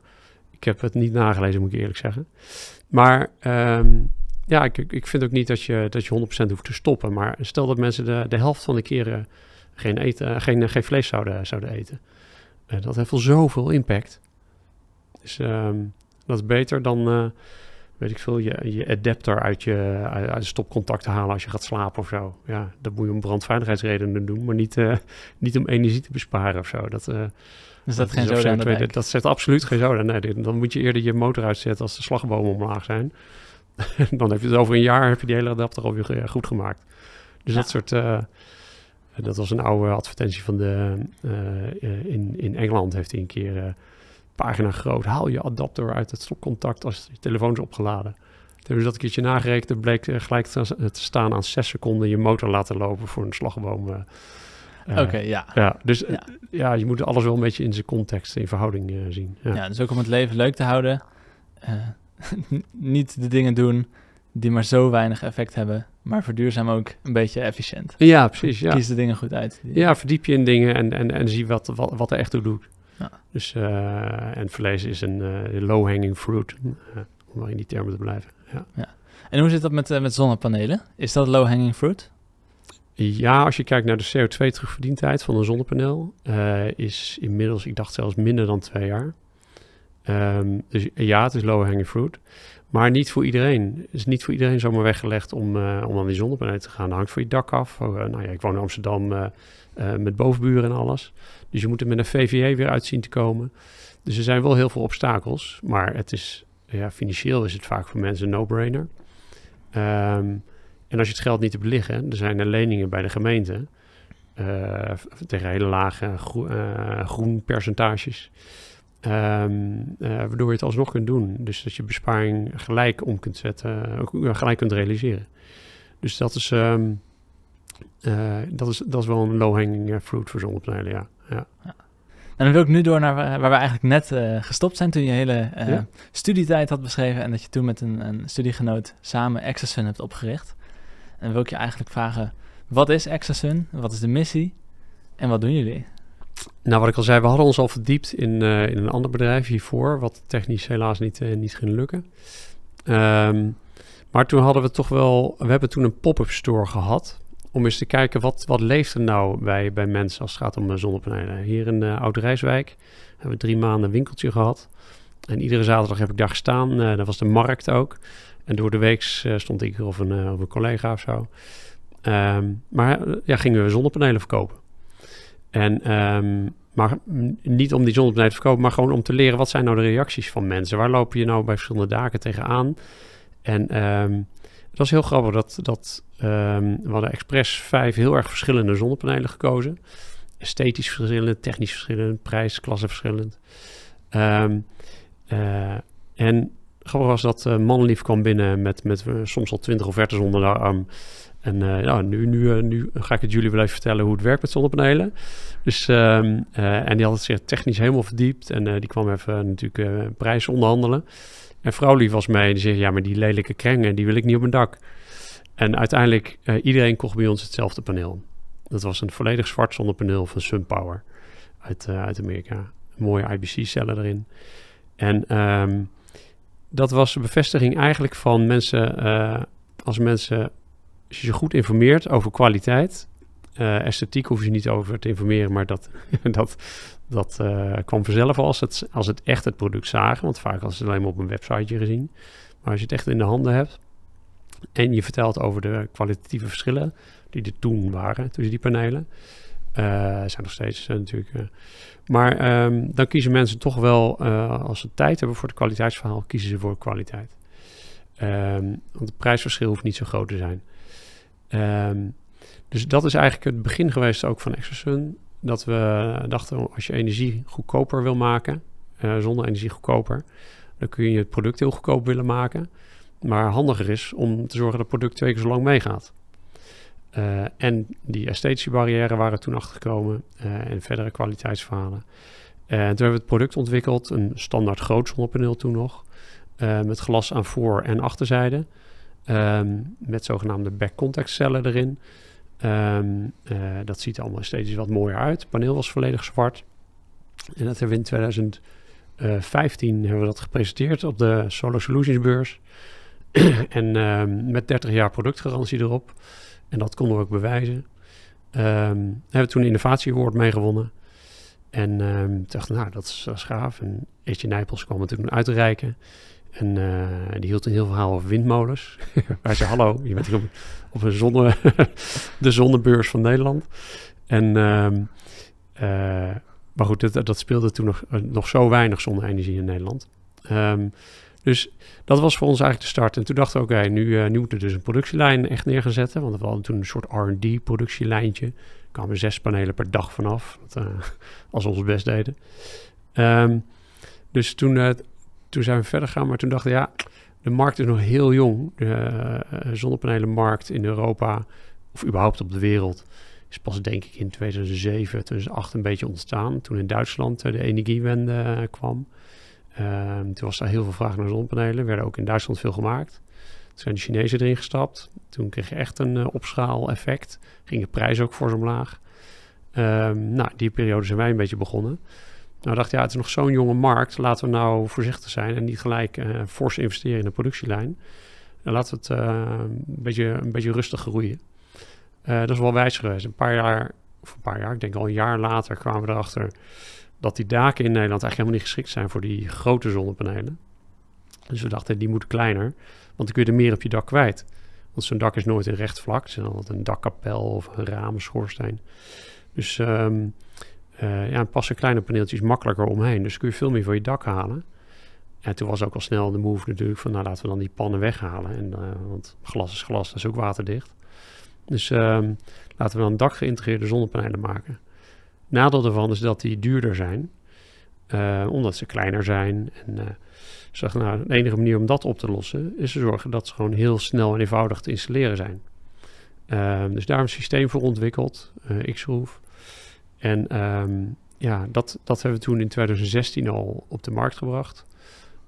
Ik heb het niet nagelezen, moet ik eerlijk zeggen. Maar ehm, ja, ik, ik vind ook niet dat je, dat je 100% hoeft te stoppen. Maar stel dat mensen de, de helft van de keren geen, eten, geen, geen vlees zouden, zouden eten. Eh, dat heeft wel zoveel impact. Dus ehm, dat is beter dan, eh, weet ik veel, je, je adapter uit je uit, stopcontact te halen als je gaat slapen of zo. Ja, dat moet je om brandveiligheidsredenen doen, maar niet, eh, niet om energie te besparen of zo. Dat, eh, Dus dat is geen zoden aan de CO2 dijk. Dat zet absoluut geen zoden. Nee, dan moet je eerder je motor uitzetten als de slagbomen omlaag zijn. dan heb je het over een jaar, heb je die hele adapter alweer goed gemaakt. Dus Ja. dat soort... dat was een oude advertentie van de... in, in Engeland heeft hij een keer... pagina groot, haal je adapter uit het stopcontact als je telefoon is opgeladen. Toen ze dat een keertje nagerekend. Er bleek eh, gelijk te, staan aan 6 seconden je motor laten lopen voor een slagboom. eh, eh, Oké, ja. Ja, dus Ja. ja, je moet alles wel een beetje in zijn context, in verhouding zien. Ja. ja. Dus ook om het leven leuk te houden. niet de dingen doen die maar zo weinig effect hebben. Maar verduurzaam ook een beetje efficiënt. Ja, precies. Ja. Kies de dingen goed uit. die- ja, verdiep je in dingen en, en, en zie wat, wat, wat er echt toe doet. Ja. Dus, eh, en vlees is een eh, low-hanging fruit, eh, om maar in die termen te blijven. Ja. En hoe zit dat met, met zonnepanelen? Is dat low-hanging fruit? ja, als je kijkt naar de CO2-terugverdientijd van een zonnepaneel, is inmiddels, ik dacht zelfs minder dan twee jaar. Ehm, dus ja, het is low-hanging fruit. Maar niet voor iedereen. Het is niet voor iedereen zomaar weggelegd om, om aan die zonnepanelen te gaan. Dat hangt van je dak af. Nou ja, ik woon in Amsterdam eh, met bovenburen en alles. Dus je moet er met een VVE weer uit zien te komen. Dus er zijn wel heel veel obstakels. Maar het is, ja, financieel is het vaak voor mensen een no-brainer. Ehm, en als je het geld niet hebt liggen, er zijn er leningen bij de gemeente. eh, tegen hele lage eh, groenpercentages. Ehm, eh, waardoor je het alsnog kunt doen. Dus dat je besparing gelijk om kunt zetten, gelijk kunt realiseren. Dus dat is, ehm, eh, dat is, dat is wel een low-hanging eh, fruit voor zonnepanelen, ja. ja. En dan wil ik nu door naar waar, we eigenlijk net eh, gestopt zijn toen je hele Ja. studietijd had beschreven en dat je toen met een, een studiegenoot samen Exasun hebt opgericht. En dan wil ik je eigenlijk vragen, wat is Exasun? Wat is de missie? En wat doen jullie? Nou, wat ik al zei, we hadden ons al verdiept in, in een ander bedrijf hiervoor, wat technisch helaas niet, niet ging lukken. Ehm, maar toen hadden we toch wel, we hebben toen een pop-up store gehad, om eens te kijken wat, wat leeft er nou bij, bij mensen als het gaat om eh, zonnepanelen. Hier in uh, Oud-Rijswijk hebben we drie maanden winkeltje gehad. En iedere zaterdag heb ik daar gestaan, uh, dat was de markt ook. En door de week stond ik of een, of een collega of zo. Um, maar ja, gingen we zonnepanelen verkopen. En, um, maar niet om die zonnepanelen te verkopen, maar gewoon om te leren wat zijn nou de reacties van mensen. Waar lopen je nou bij verschillende daken tegenaan? En um, het was heel grappig dat, dat we hadden expres vijf heel erg verschillende zonnepanelen gekozen. Esthetisch verschillend, technisch verschillend, prijsklasse verschillend. uh, en grappig was dat uh, Manlief kwam binnen met, met uh, soms al twintig offertes onder de arm. En uh, nu, nu, nu ga ik het jullie wel even vertellen hoe het werkt met zonnepanelen. Dus, um, en die had het zich technisch helemaal verdiept. En die kwam even natuurlijk prijs onderhandelen. En vrouw lief was mee en die zegt, ja, maar die lelijke krengen, die wil ik niet op mijn dak. En uiteindelijk, iedereen kocht bij ons hetzelfde paneel. Dat was een volledig zwart zonnepaneel van SunPower uit, uit Amerika. Mooie IBC-cellen erin. En um, dat was bevestiging eigenlijk van mensen, uh, als mensen, als je ze goed informeert over kwaliteit, uh, esthetiek hoef je niet over te informeren, maar dat, dat, dat uh, kwam vanzelf als het, als het echt het product zagen. Want vaak hadden ze het alleen maar op een websiteje gezien. Maar als je het echt in de handen hebt en je vertelt over de kwalitatieve verschillen die er toen waren tussen die panelen. Uh, zijn nog steeds natuurlijk. maar um, dan kiezen mensen toch wel, als ze tijd hebben voor het kwaliteitsverhaal, kiezen ze voor kwaliteit. Um, want het prijsverschil hoeft niet zo groot te zijn. Um, dus dat is eigenlijk het begin geweest ook van ExoSun. Dat we dachten, als je energie goedkoper wil maken, uh, zonne-energie goedkoper, dan kun je het product heel goedkoop willen maken. Maar handiger is om te zorgen dat het product twee keer zo lang meegaat. Uh, en die esthetische barrières waren toen achtergekomen uh, en verdere kwaliteitsverhalen. En toen hebben we het product ontwikkeld, een standaard groot zonnepaneel toen nog, met glas aan voor- en achterzijde. Um, met zogenaamde back-contact cellen erin. Uh, dat ziet er allemaal steeds wat mooier uit. Het paneel was volledig zwart. En dat hebben we in 2015 hebben we dat gepresenteerd op de Solar Solutions beurs. en um, met 30 jaar productgarantie erop. En dat konden we ook bewijzen. Um, hebben we toen een innovatie award meegewonnen. En um, dachten, nou, dat is, dat gaaf. En Etje Nijpels kwam natuurlijk uitreiken. En uh, die hield een heel verhaal over windmolens. Hij zei, hallo, je bent hier op, een zonne, de zonnebeurs van Nederland. En, uh, uh, maar goed, dat, dat, speelde toen nog, nog zo weinig zonne-energie in Nederland. Dus dat was voor ons eigenlijk de start. En toen dachten we, oké, nu, nu moeten we dus een productielijn echt neer gaan zetten. Want we hadden toen een soort R&D-productielijntje. Er kwamen zes panelen per dag vanaf, dat, als we ons best deden. Um, dus toen toen zijn we verder gegaan, maar toen dachten we, ja, de markt is nog heel jong. De zonnepanelenmarkt in Europa, of überhaupt op de wereld, is pas denk ik in 2007, 2008 een beetje ontstaan. Toen in Duitsland de energiewende kwam. Uh, toen was daar heel veel vraag naar zonnepanelen. werden ook in Duitsland veel gemaakt. Toen zijn de Chinezen erin gestapt. Toen kreeg je echt een opschaal-effect. Ging de prijs ook voor omlaag. Ehm, nou, die periode zijn wij een beetje begonnen. Nou dacht ja, het is nog zo'n jonge markt. Laten we nou voorzichtig zijn en niet gelijk uh, fors investeren in de productielijn. En laten we het uh, een, beetje, een beetje rustig groeien. Uh, dat is wel wijs geweest. Een paar jaar, of een paar jaar, ik denk al een jaar later kwamen we erachter dat die daken in Nederland eigenlijk helemaal niet geschikt zijn voor die grote zonnepanelen. Dus we dachten, die moeten kleiner, want dan kun je er meer op je dak kwijt. Want zo'n dak is nooit een recht vlak. Het is altijd een dakkapel of een ramen, schoorsteen. Dus um, uh, ja, passen kleine paneeltjes makkelijker omheen. Dus kun je veel meer van je dak halen. En toen was ook al snel de move natuurlijk van, nou laten we dan die pannen weghalen. En, uh, want glas is glas, dat is ook waterdicht. Dus um, laten we dan dak geïntegreerde zonnepanelen maken. Nadeel daarvan is dat die duurder zijn, uh, omdat ze kleiner zijn. En uh, zeg, nou, de enige manier om dat op te lossen is te zorgen dat ze gewoon heel snel en eenvoudig te installeren zijn. Uh, dus daar een systeem voor ontwikkeld, X-Roof. En um, ja, dat, dat hebben we toen in 2016 al op de markt gebracht.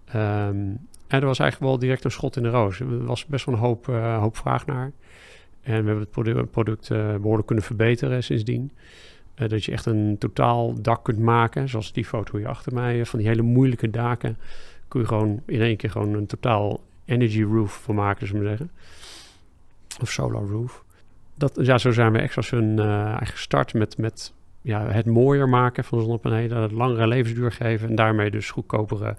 Um, en er was eigenlijk wel direct een schot in de roos. Er was best wel een hoop, hoop vraag naar. En we hebben het product, product behoorlijk kunnen verbeteren sindsdien. Uh, dat je echt een totaal dak kunt maken, zoals die foto hier achter mij. Van die hele moeilijke daken kun je gewoon in één keer gewoon een totaal energy roof van maken, zullen zeggen. Of solar roof. Dat, ja, zo zijn we extra zo'n eigenlijk gestart met, met ja, het mooier maken van zonnepanelen, het langere levensduur geven en daarmee dus goedkopere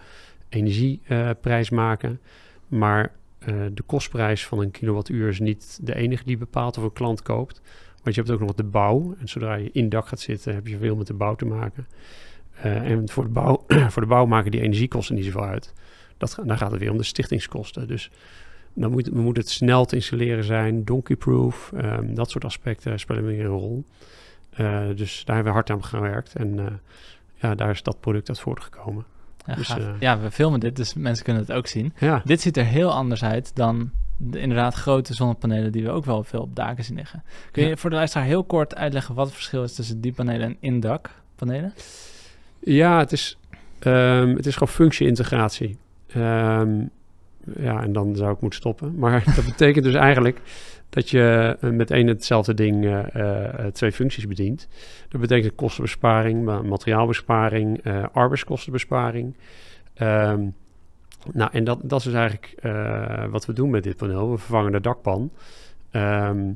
energieprijs uh, maken. Maar uh, de kostprijs van een kilowattuur is niet de enige die bepaalt of een klant koopt. Want je hebt ook nog de bouw. En zodra je in dak gaat zitten, heb je veel met de bouw te maken. Uh, en voor de, bouw, voor de bouw maken die energiekosten niet zoveel uit. Dat, dan gaat het weer om de stichtingskosten. Dus dan moet, moet het snel te installeren zijn, donkeyproof. Um, dat soort aspecten spelen weer een rol. Uh, dus daar hebben we hard aan gewerkt. En uh, ja, daar is dat product uit voortgekomen. Ja, dus, ja, we filmen dit, dus mensen kunnen het ook zien. Ja. Dit ziet er heel anders uit dan de inderdaad grote zonnepanelen die we ook wel veel op daken zien liggen. Kun je ja. voor de luisteraar heel kort uitleggen wat het verschil is tussen die panelen en indakpanelen? Ja, het is, um, het is gewoon functie-integratie. Ehm, ja, en dan zou ik moeten stoppen. Maar dat betekent dus eigenlijk dat je eh, met één hetzelfde ding eh, eh, twee functies bedient. Dat betekent kostenbesparing, ma- materiaalbesparing, arbeidskostenbesparing. Ehm, nou, en dat, dat is dus eigenlijk eh, wat we doen met dit paneel. We vervangen de dakpan, Ehm,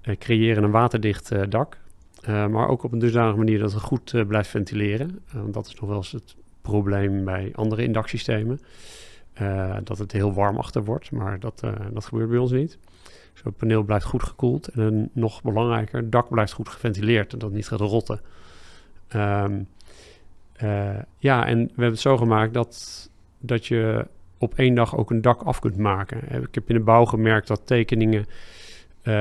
eh, creëren een waterdicht eh, dak, maar ook op een dusdanige manier dat het goed blijft ventileren. Dat is nog wel eens het probleem bij andere indaksystemen. Dat het heel warm achter wordt, maar dat, dat gebeurt bij ons niet. Dus het paneel blijft goed gekoeld en nog belangrijker, het dak blijft goed geventileerd en dat het niet gaat rotten. Ehm, eh, ja, en we hebben het zo gemaakt dat, dat je op één dag ook een dak af kunt maken. Eh, Ik heb in de bouw gemerkt dat tekeningen, eh,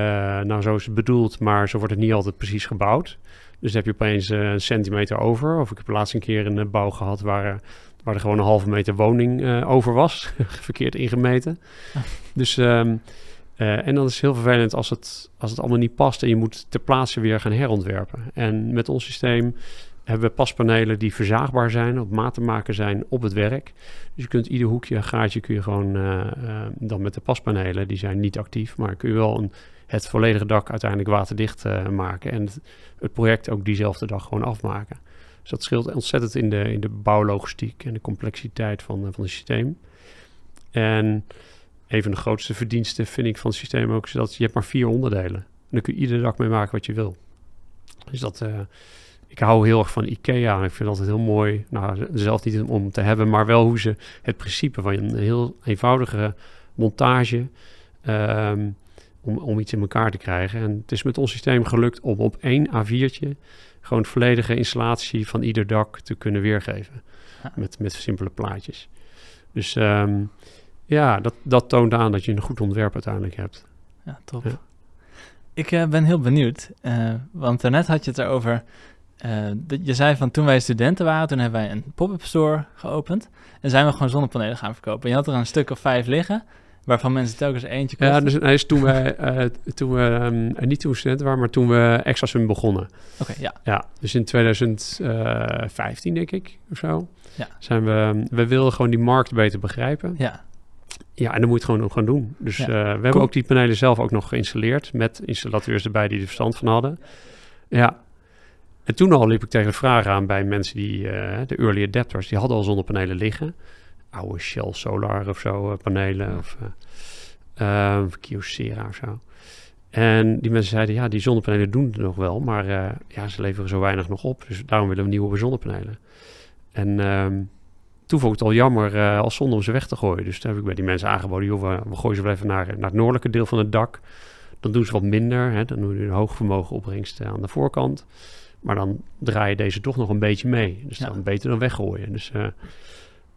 nou zo is het bedoeld, maar zo wordt het niet altijd precies gebouwd. Dus dan heb je opeens eh, een centimeter over. Of ik heb laatst een keer een bouw gehad waar, waar er gewoon een halve meter woning over was. Verkeerd ingemeten. Dus, ehm, eh, en dan is het heel vervelend als het, als het allemaal niet past en je moet ter plaatse weer gaan herontwerpen. En met ons systeem hebben we paspanelen die verzaagbaar zijn, op maat te maken zijn op het werk. Dus je kunt ieder hoekje, gaatje kun je gewoon eh, eh, dan met de paspanelen, die zijn niet actief, maar kun je wel een, het volledige dak uiteindelijk waterdicht eh, maken en het, project ook diezelfde dag gewoon afmaken. Dus dat scheelt ontzettend in de, in de bouwlogistiek en de complexiteit van, van het systeem. En een van de grootste verdiensten vind ik van het systeem ook is dat je hebt maar vier onderdelen. En dan kun je iedere dag mee maken wat je wil. Dus dat, ik hou heel erg van IKEA. Ik vind het altijd heel mooi, nou zelf niet om te hebben, maar wel hoe ze het principe van een heel eenvoudige montage ehm, om, om iets in elkaar te krijgen. En het is met ons systeem gelukt om op één A4'tje gewoon volledige installatie van ieder dak te kunnen weergeven. Ja. Met, met simpele plaatjes. Dus ehm, ja, dat, dat toont aan dat je een goed ontwerp uiteindelijk hebt. Ja, top. Ja. Ik eh, ben heel benieuwd, eh, want daarnet had je het erover. Eh, je zei van toen wij studenten waren, toen hebben wij een pop-up store geopend. En zijn we gewoon zonnepanelen gaan verkopen. Je had er een stuk of vijf liggen, waarvan mensen telkens eentje kochten. Ja, dus hij is toen we, eh, toen we ehm, niet toen we studenten waren, maar toen we Exasum begonnen. Oké, ja. Ja, dus in 2015 denk ik, of zo. Ja. Zijn we, we wilden gewoon die markt beter begrijpen. Ja, Ja, en dan moet je het gewoon, gewoon doen. Dus Ja. eh, we hebben ook die panelen zelf ook nog geïnstalleerd met installateurs erbij die er verstand van hadden. Ja. En toen al liep ik tegen de vraag aan bij mensen die, eh, de early adapters, die hadden al zonnepanelen liggen. Oude Shell Solar of zo, eh, panelen of uh, Kyocera of zo. En die mensen zeiden, ja, die zonnepanelen doen het nog wel, maar ja, ze leveren zo weinig nog op. Dus daarom willen we nieuwe zonnepanelen. En ehm, toen vond ik het al jammer als zonde om ze weg te gooien. Dus toen heb ik bij die mensen aangeboden, joh, we, gooien ze wel even naar, naar het noordelijke deel van het dak. Dan doen ze wat minder, hè, dan doen je een hoogvermogen opbrengst eh, aan de voorkant. Maar dan draai je deze toch nog een beetje mee. Dus Ja. dan beter dan weggooien. Dus, eh,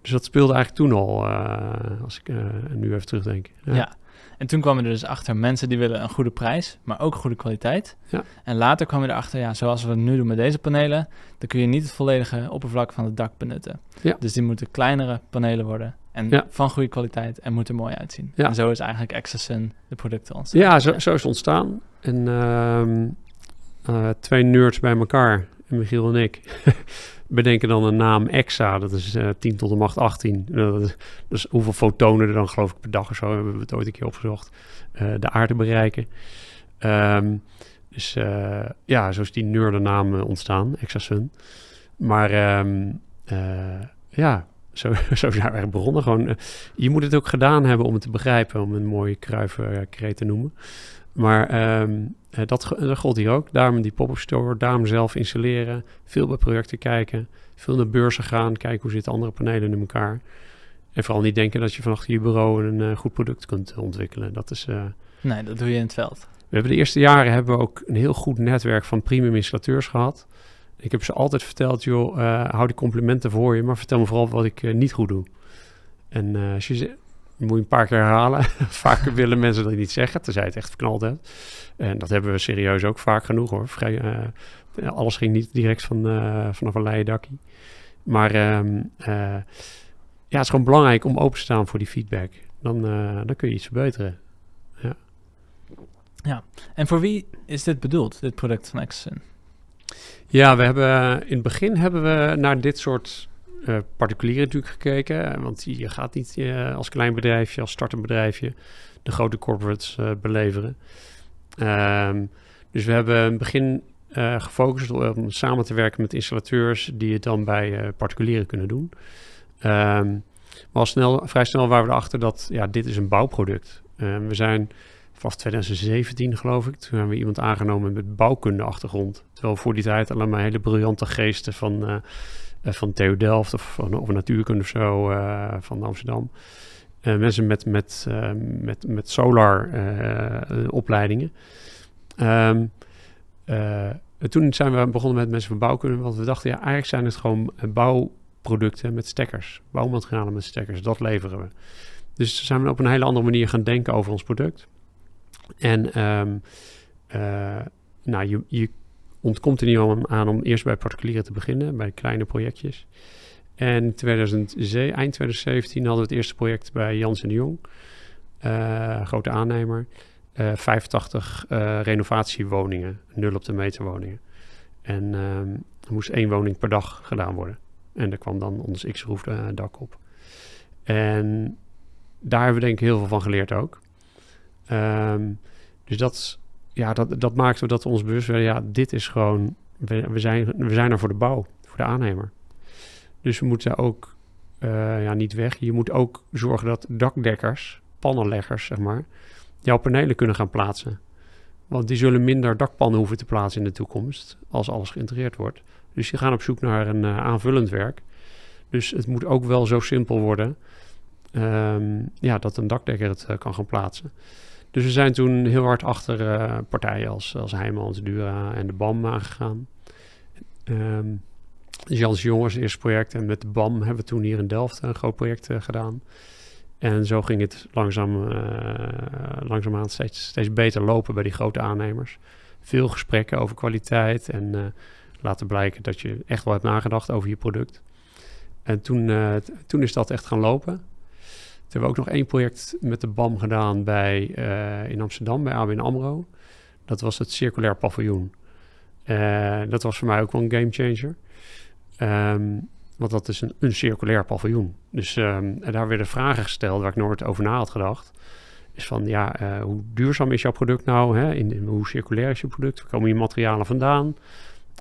dus dat speelde eigenlijk toen al, eh, als ik eh, nu even terugdenk. ja. En toen kwam je er dus achter, mensen die willen een goede prijs, maar ook goede kwaliteit. Ja. En later kwam je erachter, ja, zoals we het nu doen met deze panelen, dan kun je niet het volledige oppervlak van het dak benutten. Ja. Dus die moeten kleinere panelen worden en Ja. van goede kwaliteit en moeten er mooi uitzien. Ja. En zo is eigenlijk Exasun de producten ontstaan. Ja, zo, zo is het ontstaan. En ehm, eh, twee nerds bij elkaar, Michiel en ik, bedenken dan een naam EXA. Dat is eh 10 tot de macht 18. Dat is, dus hoeveel fotonen er dan geloof ik per dag of zo, hebben we het ooit een keer opgezocht, eh, de aarde bereiken. Ehm, dus ja, zo is die eh, ontstaan, EXA-Sun. Maar ehm, eh, ja, zo, zo zijn we begonnen. Gewoon, je moet het ook gedaan hebben om het te begrijpen, om een mooie kruivenkreet te noemen. Maar ehm, eh, dat, dat gold hier ook. Daarom die pop-up store, daarom zelf installeren, veel bij projecten kijken, veel naar beurzen gaan, kijken hoe zitten andere panelen in elkaar. En vooral niet denken dat je van achter je bureau een eh, goed product kunt ontwikkelen. Dat is, eh, Nee, dat doe je in het veld. we hebben de eerste jaren hebben we ook een heel goed netwerk van premium installateurs gehad. Ik heb ze altijd verteld, joh, eh, hou die complimenten voor je, maar vertel me vooral wat ik niet goed doe. En als je moet je een paar keer herhalen. vaak willen mensen dat niet zeggen, tenzij het echt verknald hebt. En dat hebben we serieus ook vaak genoeg hoor. Vrij, eh, alles ging niet direct van, eh, vanaf een leien dakkie. Maar ehm, eh, ja, het is gewoon belangrijk om open te staan voor die feedback. Dan, dan kun je iets verbeteren. En voor wie is dit bedoeld, dit product van Exasun? Ja, we hebben in het begin hebben we naar dit soort uh, particulieren natuurlijk gekeken. Want je gaat niet als klein bedrijfje, als startend bedrijfje, de grote corporates beleveren. Ehm, dus we hebben begin gefocust om samen te werken met installateurs die het dan bij particulieren kunnen doen. Um, maar al snel, vrij snel waren we erachter dat ja, dit is een bouwproduct. Uh, we zijn vanaf 2017 geloof ik, toen hebben we iemand aangenomen met bouwkundeachtergrond. Terwijl voor die tijd allemaal hele briljante geesten van, van TU Delft of, van, of natuurkunde of zo uh, van Amsterdam. mensen met, met, met, met solar opleidingen. Um, toen zijn we begonnen met mensen van bouwkunde, want we dachten ja, eigenlijk zijn het gewoon bouw producten met stekkers, bouwmaterialen met stekkers, dat leveren we. Dus zijn we op een hele andere manier gaan denken over ons product. En uh, nou, je, je ontkomt er niet aan om eerst bij particulieren te beginnen, bij kleine projectjes. En 2007, eind 2017 hadden we het eerste project bij Jans en de Jong, uh, grote aannemer. Uh, 85 renovatiewoningen, nul op de meter woningen. En um, er moest één woning per dag gedaan worden. En er kwam dan ons X-Roof dak op. En daar hebben we denk ik heel veel van geleerd ook. Um, dus dat, ja, dat, dat maakte dat ons bewust werden, ja, dit is gewoon, we, zijn, we zijn er voor de bouw, voor de aannemer. Dus we moeten ook, uh, ja, niet weg. Je moet ook zorgen dat dakdekkers, pannenleggers, zeg maar, jouw panelen kunnen gaan plaatsen. Want die zullen minder dakpannen hoeven te plaatsen in de toekomst, als alles geïntegreerd wordt. Dus je gaat op zoek naar een uh, aanvullend werk. Dus het moet ook wel zo simpel worden um, ja, dat een dakdekker het uh, kan gaan plaatsen. Dus we zijn toen heel hard achter uh, partijen als, als Heijmans, Dura en de BAM aangegaan. Um, Jans Jongens eerste project en met de BAM hebben we toen hier in Delft een groot project gedaan. En zo ging het langzaam, langzaamaan steeds, steeds beter lopen bij die grote aannemers. Veel gesprekken over kwaliteit en laten blijken dat je echt wel hebt nagedacht over je product. En toen, uh, toen is dat echt gaan lopen. Hebben we ook nog één project met de BAM gedaan bij, uh, in Amsterdam, bij ABN AMRO. Dat was het circulair paviljoen. Uh, dat was voor mij ook wel een gamechanger. Um, want dat is een, een circulair paviljoen. Dus um, en daar werden vragen gesteld waar ik nooit over na had gedacht. Is van, ja, uh, hoe duurzaam is jouw product nou? Hè? In, hoe circulair is je product? Waar komen je materialen vandaan?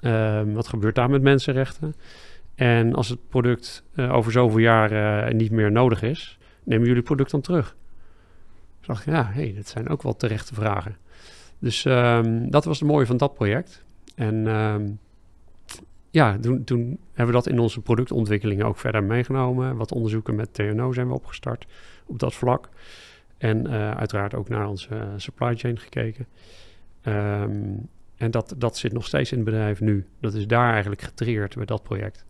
Um, wat gebeurt daar met mensenrechten? En als het product uh, over zoveel jaar niet meer nodig is, nemen jullie product dan terug? Dus dacht ik, ja, hey, dat zijn ook wel terechte vragen. Dus um, dat was het mooie van dat project. En um, ja, toen, toen, hebben we dat in onze productontwikkeling ook verder meegenomen. Wat onderzoeken met TNO zijn we opgestart op dat vlak. En uh, uiteraard ook naar onze supply chain gekeken. Um, en dat, dat zit nog steeds in het bedrijf nu. Dat is daar eigenlijk getriggerd bij dat project.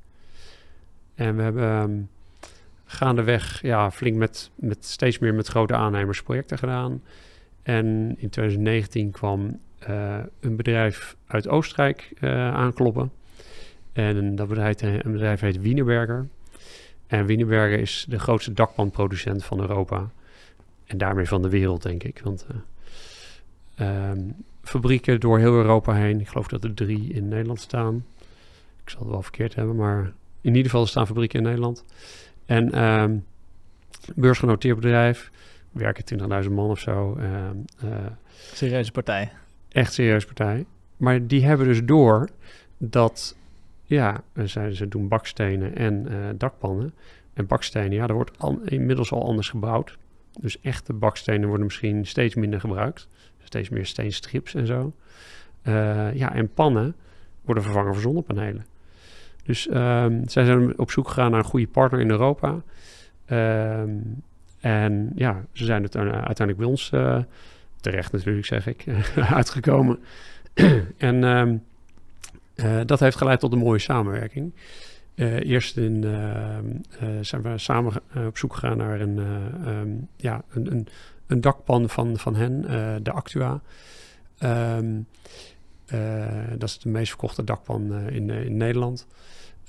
En we hebben gaandeweg ja, flink met, met steeds meer met grote aannemers projecten gedaan. En in 2019 kwam uh, een bedrijf uit Oostenrijk uh, aankloppen. En dat bedrijf, een bedrijf heet Wienerberger. En Wienerberger is de grootste dakpanproducent van Europa. En daarmee van de wereld, denk ik. Want um, fabrieken door heel Europa heen. Ik geloof dat er drie in Nederland staan. Ik zal het wel verkeerd hebben, maar in ieder geval staan fabrieken in Nederland. En um, beursgenoteerd bedrijf, werken 20.000 man of zo. Uh, uh, serieuze partij. Echt serieuze partij. Maar die hebben dus door dat, ja, ze, ze doen bakstenen en uh, dakpannen. En bakstenen, ja, er wordt al, inmiddels al anders gebouwd. Dus echte bakstenen worden misschien steeds minder gebruikt steeds meer steenstrips en zo. Uh, ja, en pannen worden vervangen voor zonnepanelen. Dus um, zij zijn op zoek gegaan naar een goede partner in Europa. Um, en ja, ze zijn het uiteindelijk bij ons, uh, terecht natuurlijk zeg ik, uitgekomen. en um, uh, dat heeft geleid tot een mooie samenwerking. eerst in, zijn we samen op zoek gegaan naar een, ja, een, een een dakpan van, van hen, de Actua. Dat is de meest verkochte dakpan uh, in, in Nederland.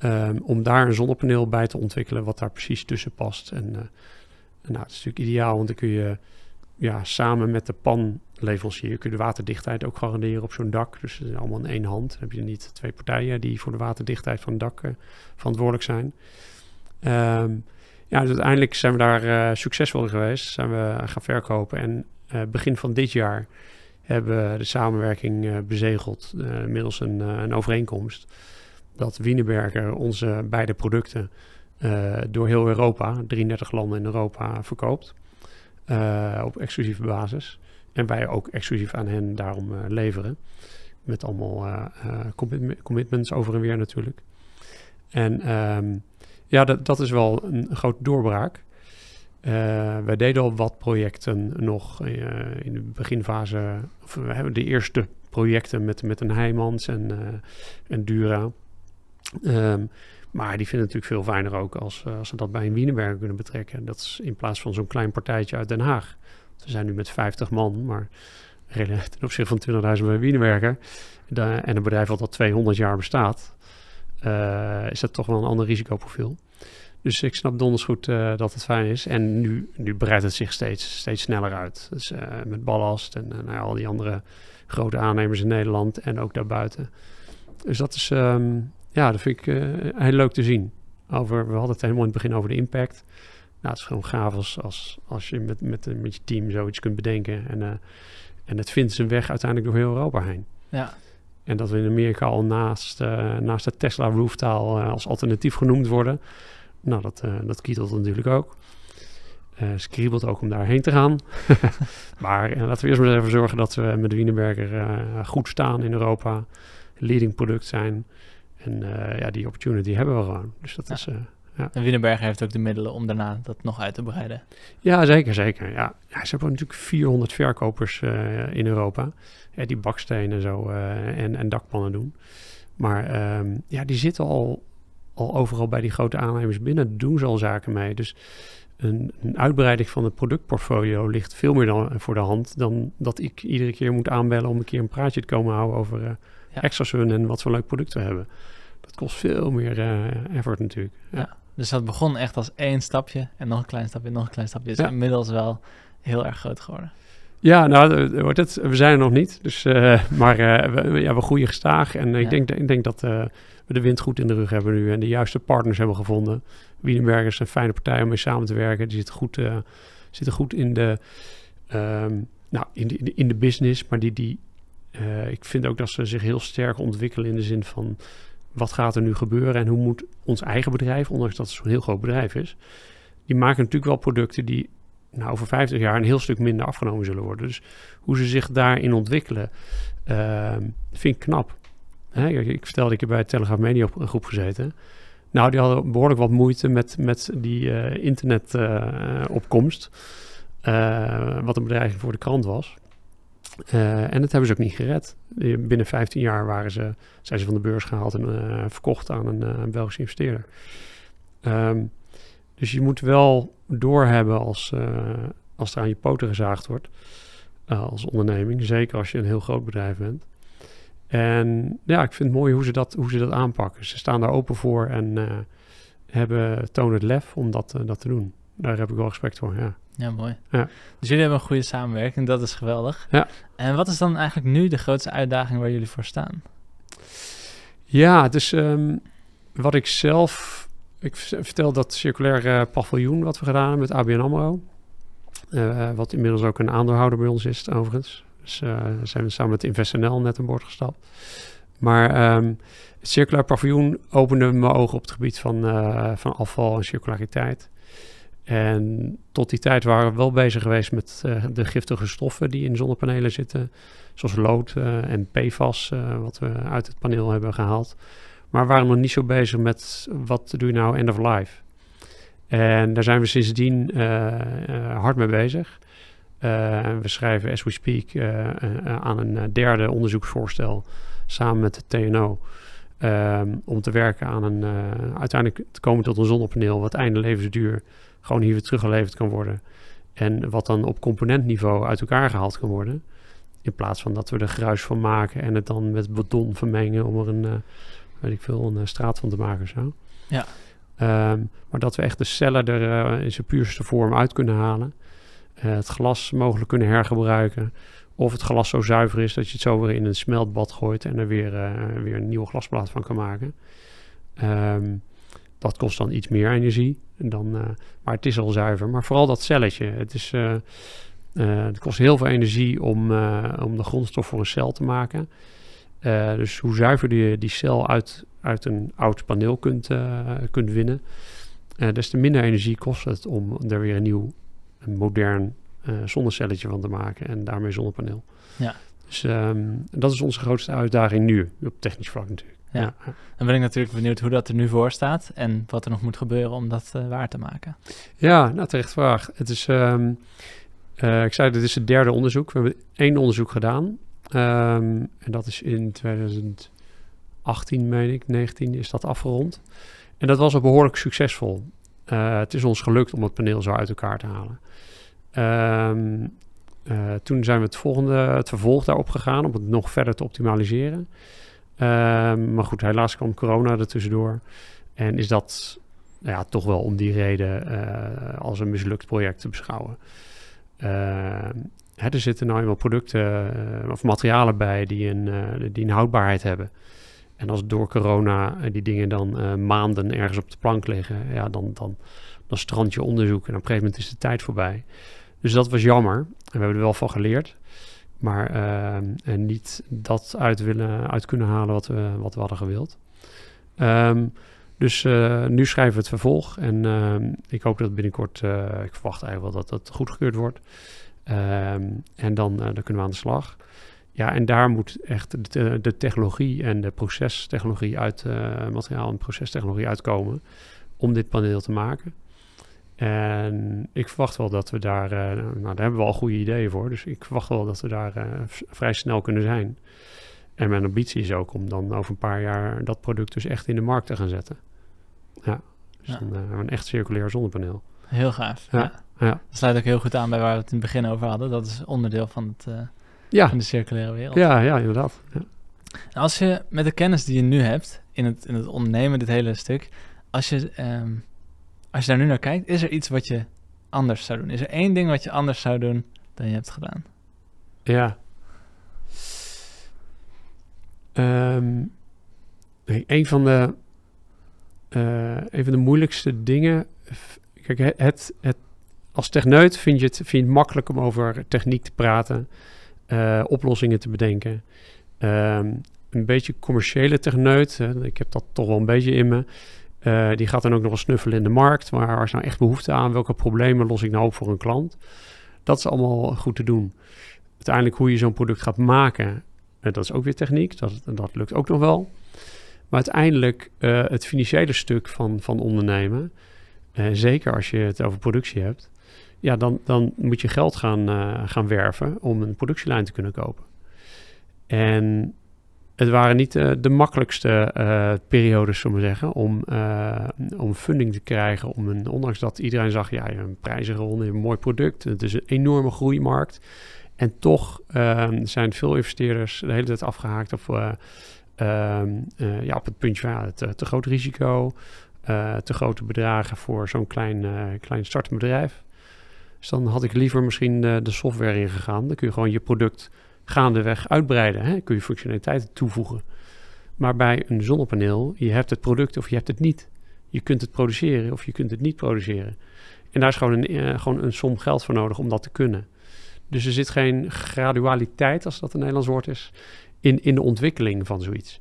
Um, om daar een zonnepaneel bij te ontwikkelen wat daar precies tussen past. En nou, het is natuurlijk ideaal, want dan kun je ja, samen met de panleverancier kun je de waterdichtheid ook garanderen op zo'n dak. Dus het is allemaal in één hand. Dan heb je niet twee partijen die voor de waterdichtheid van het dak verantwoordelijk zijn. Ehm, ja, dus uiteindelijk zijn we daar uh, succesvol geweest. Zijn we gaan verkopen. En begin van dit jaar hebben de samenwerking uh, bezegeld middels een, een, overeenkomst. Dat Wienerberger onze beide producten door heel Europa, 33 landen in Europa, verkoopt. op exclusieve basis. En wij ook exclusief aan hen daarom leveren. Met allemaal commitments over en weer natuurlijk. En um, ja, dat, dat is wel een grote doorbraak. Uh, wij deden al wat projecten nog uh, in de beginfase. Of we hebben de eerste projecten met, met een Heijmans en, en Dura. Um, maar die vinden natuurlijk veel fijner ook als, als ze dat bij een Wienerberger kunnen betrekken. Dat is in plaats van zo'n klein partijtje uit Den Haag. We zijn nu met 50 man, maar ten opzichte van 20.000 bij Wienerberger. en een bedrijf wat al 200 jaar bestaat is dat toch wel een ander risicoprofiel. Dus ik snap donders goed uh, dat het fijn is. En nu, nu breidt het zich steeds, steeds sneller uit. Dus uh, met ballast en nou ja, al die andere grote aannemers in Nederland en ook daarbuiten. Dus dat is, um, ja, dat vind ik heel leuk te zien. Over, we hadden het helemaal in het begin over de impact. Nou, het is gewoon gaaf als, als, als je met, met, met je team zoiets kunt bedenken. En, en het vindt zijn weg uiteindelijk door heel Europa heen. Ja, en dat we in Amerika al naast, naast de Tesla rooftaal als alternatief genoemd worden. Nou, dat, uh, dat kietelt natuurlijk ook. ze kriebelt ook om daarheen te gaan. maar laten we eerst maar even zorgen dat we met de Wienerberger goed staan in Europa. Leading product zijn. En ja, die opportunity hebben we gewoon. Dus dat ja. is... Ja. En Wienerberger heeft ook de middelen om daarna dat nog uit te breiden. Ja, zeker, zeker. Ja. ja ze hebben natuurlijk 400 verkopers uh, in Europa. Ja, die bakstenen en zo uh, en, en dakpannen doen. Maar um, ja, die zitten al, al overal bij die grote aannemers binnen. Doen ze al zaken mee. Dus een, een, uitbreiding van het productportfolio ligt veel meer dan, voor de hand... dan dat ik iedere keer moet aanbellen om een keer een praatje te komen houden... over uh, ja. Extrasun en wat voor leuk product we hebben. Dat kost veel meer effort natuurlijk. ja. ja. Dus dat begon echt als één stapje en nog een klein stapje, nog een klein stapje. Is ja. inmiddels wel heel erg groot geworden. Ja, nou, wordt het, we zijn er nog niet. Dus, uh, maar uh, we, ja, we groeien gestaag. En ik, denk, ik denk dat de wind goed in de rug hebben nu. En de juiste partners hebben gevonden. Wiedenberg is een fijne partij om mee samen te werken. Die zitten goed, zitten goed in, de, um, nou, in, de, in, de, in de business. Maar die, die, ik vind ook dat ze zich heel sterk ontwikkelen in de zin van wat gaat er nu gebeuren en hoe moet ons eigen bedrijf, ondanks dat het zo'n heel groot bedrijf is, die maken natuurlijk wel producten die nou, over 50 jaar een heel stuk minder afgenomen zullen worden. Dus hoe ze zich daarin ontwikkelen, uh, vind ik knap. Hè, ik vertelde, ik heb bij het Telegraaf Media op een groep gezeten. Nou, die hadden behoorlijk wat moeite met, met die uh, internetopkomst. Uh, wat een bedreiging voor de krant was. Uh, en dat hebben ze ook niet gered. Binnen 15 jaar waren ze, zijn ze van de beurs gehaald en verkocht aan een, Belgische investeerder. Um, dus je moet wel doorhebben als, als er aan je poten gezaagd wordt. als onderneming. Zeker als je een heel groot bedrijf bent. En ja, ik vind het mooi hoe ze dat, hoe ze dat aanpakken. Ze staan daar open voor en hebben, tonen het lef om dat, dat te doen. Daar heb ik wel respect voor, ja. Ja, mooi. Ja. Dus jullie hebben een goede samenwerking, dat is geweldig. Ja. En wat is dan eigenlijk nu de grootste uitdaging waar jullie voor staan? Ja, dus um, wat ik zelf... Ik vertel dat circulair uh, paviljoen wat we gedaan hebben met ABN AMRO. Wat inmiddels ook een aandeelhouder bij ons is, overigens. Zijn we samen met InvestNL net aan boord gestapt. Maar um, het circulair paviljoen opende mijn ogen op het gebied van, van afval en circulariteit. En tot die tijd waren we wel bezig geweest met uh, de giftige stoffen die in zonnepanelen zitten. Zoals lood uh, en PFAS, wat we uit het paneel hebben gehaald. Maar we waren nog niet zo bezig met wat doe je nou end of life. En daar zijn we sindsdien hard mee bezig. We schrijven, as we speak, aan een derde onderzoeksvoorstel samen met de TNO. Um, om te werken aan een, uiteindelijk te komen tot een zonnepaneel wat einde levensduur gewoon hier weer teruggeleverd kan worden. En wat dan op componentniveau uit elkaar gehaald kan worden. In plaats van dat we er gruis van maken en het dan met beton vermengen om er een, uh, weet ik veel, een uh, straat van te maken. Zo. Ja. Um, maar dat we echt de cellen er in zijn puurste vorm uit kunnen halen. Het glas mogelijk kunnen hergebruiken. Of het glas zo zuiver is dat je het zo weer in een smeltbad gooit en er weer, weer een nieuwe glasplaat van kan maken. Um, dat kost dan iets meer energie. En dan, eh, maar het is al zuiver. Maar vooral dat celletje. Het, is, eh, eh, het kost heel veel energie om, om de grondstof voor een cel te maken. dus hoe zuiver je die cel uit, uit een oud paneel kunt, kunt winnen, des te minder energie kost het om er weer een nieuw, een modern zonnecelletje van te maken. En daarmee zonnepaneel. Ja. Dus ehm, dat is onze grootste uitdaging nu, op technisch vlak natuurlijk. Ja. Dan ben ik natuurlijk benieuwd hoe dat er nu voor staat en wat er nog moet gebeuren om dat uh, waar te maken. Ja, nou terecht vraag. Het is, um, uh, ik zei, dit is het derde onderzoek. We hebben één onderzoek gedaan. Um, en dat is in 2018, meen ik, 19 is dat afgerond. En dat was al behoorlijk succesvol. Uh, het is ons gelukt om het paneel zo uit elkaar te halen. Um, toen zijn we het volgende, het vervolg daarop gegaan om het nog verder te optimaliseren. Ehm, maar goed, helaas kwam corona er tussendoor. En is dat ja, toch wel om die reden uh, als een mislukt project te beschouwen. Hè, er zitten nou eenmaal producten uh, of materialen bij die een, eh, die een houdbaarheid hebben. En als door corona die dingen dan maanden ergens op de plank liggen, ja, dan, dan, dan strand je onderzoek en op een gegeven moment is de tijd voorbij. Dus dat was jammer. En we hebben er wel van geleerd. Maar uh, niet dat uit, willen, uit kunnen halen wat we, wat we hadden gewild. Um, dus uh, nu schrijven we het vervolg. En uh, ik hoop dat binnenkort, uh, ik verwacht eigenlijk wel dat dat goedgekeurd wordt. En dan, dan kunnen we aan de slag. Ja, en daar moet echt de, de technologie en de procestechnologie uit, materiaal en procestechnologie uitkomen om dit paneel te maken. En ik verwacht wel dat we daar, uh, nou daar hebben we al goede ideeën voor, dus ik verwacht wel dat we daar uh, vrij snel kunnen zijn. En mijn ambitie is ook om dan over een paar jaar dat product dus echt in de markt te gaan zetten. Ja, dus ja. uh, een echt circulair zonnepaneel. Heel gaaf. Ja. ja. ja. Dat sluit ook heel goed aan bij waar we het in het begin over hadden. Dat is onderdeel van, het, ja. van de circulaire wereld. Ja, ja inderdaad. Ja. Als je met de kennis die je nu hebt in het, in het ondernemen, dit hele stuk, als je... Um, als je daar nu naar kijkt, is er iets wat je anders zou doen? Is er één ding wat je anders zou doen dan je hebt gedaan? Ja. Um, een van de, uh, van de moeilijkste dingen. Kijk, het, het, als techneut vind je, het, vind makkelijk om over techniek te praten, uh, oplossingen te bedenken. Um, een beetje commerciële techneut, ik heb dat toch wel een beetje in me. Uh, die gaat dan ook nog wel snuffelen in de markt. Maar waar is nou echt behoefte aan? Welke problemen los ik nou op voor een klant? Dat is allemaal goed te doen. Uiteindelijk hoe je zo'n product gaat maken, uh, dat is ook weer techniek. Dat, dat lukt ook nog wel. Maar uiteindelijk uh, het financiële stuk van, van ondernemen, zeker als je het over productie hebt, ja, dan, dan moet je geld gaan, gaan werven om een productielijn te kunnen kopen. En het waren niet uh, de makkelijkste uh, periodes, zullen we zeggen, om, uh, om funding te krijgen. Om een, ondanks dat iedereen zag, ja, je hebt een prijzige ronde, een mooi product. Het is een enorme groeimarkt. En toch ehm, zijn veel investeerders de hele tijd afgehaakt op, ehm, ja, op het puntje van het te groot risico, te grote bedragen voor zo'n klein, klein startend bedrijf. Dus dan had ik liever misschien de, de software ingegaan. Dan kun je gewoon je product gaandeweg uitbreiden. Hè? Kun je functionaliteiten toevoegen. Maar bij een zonnepaneel, je hebt het product of je hebt het niet. Je kunt het produceren of je kunt het niet produceren. En daar is gewoon een, uh, gewoon een som geld voor nodig om dat te kunnen. Dus er zit geen gradualiteit, als dat een Nederlands woord is, in, in de ontwikkeling van zoiets.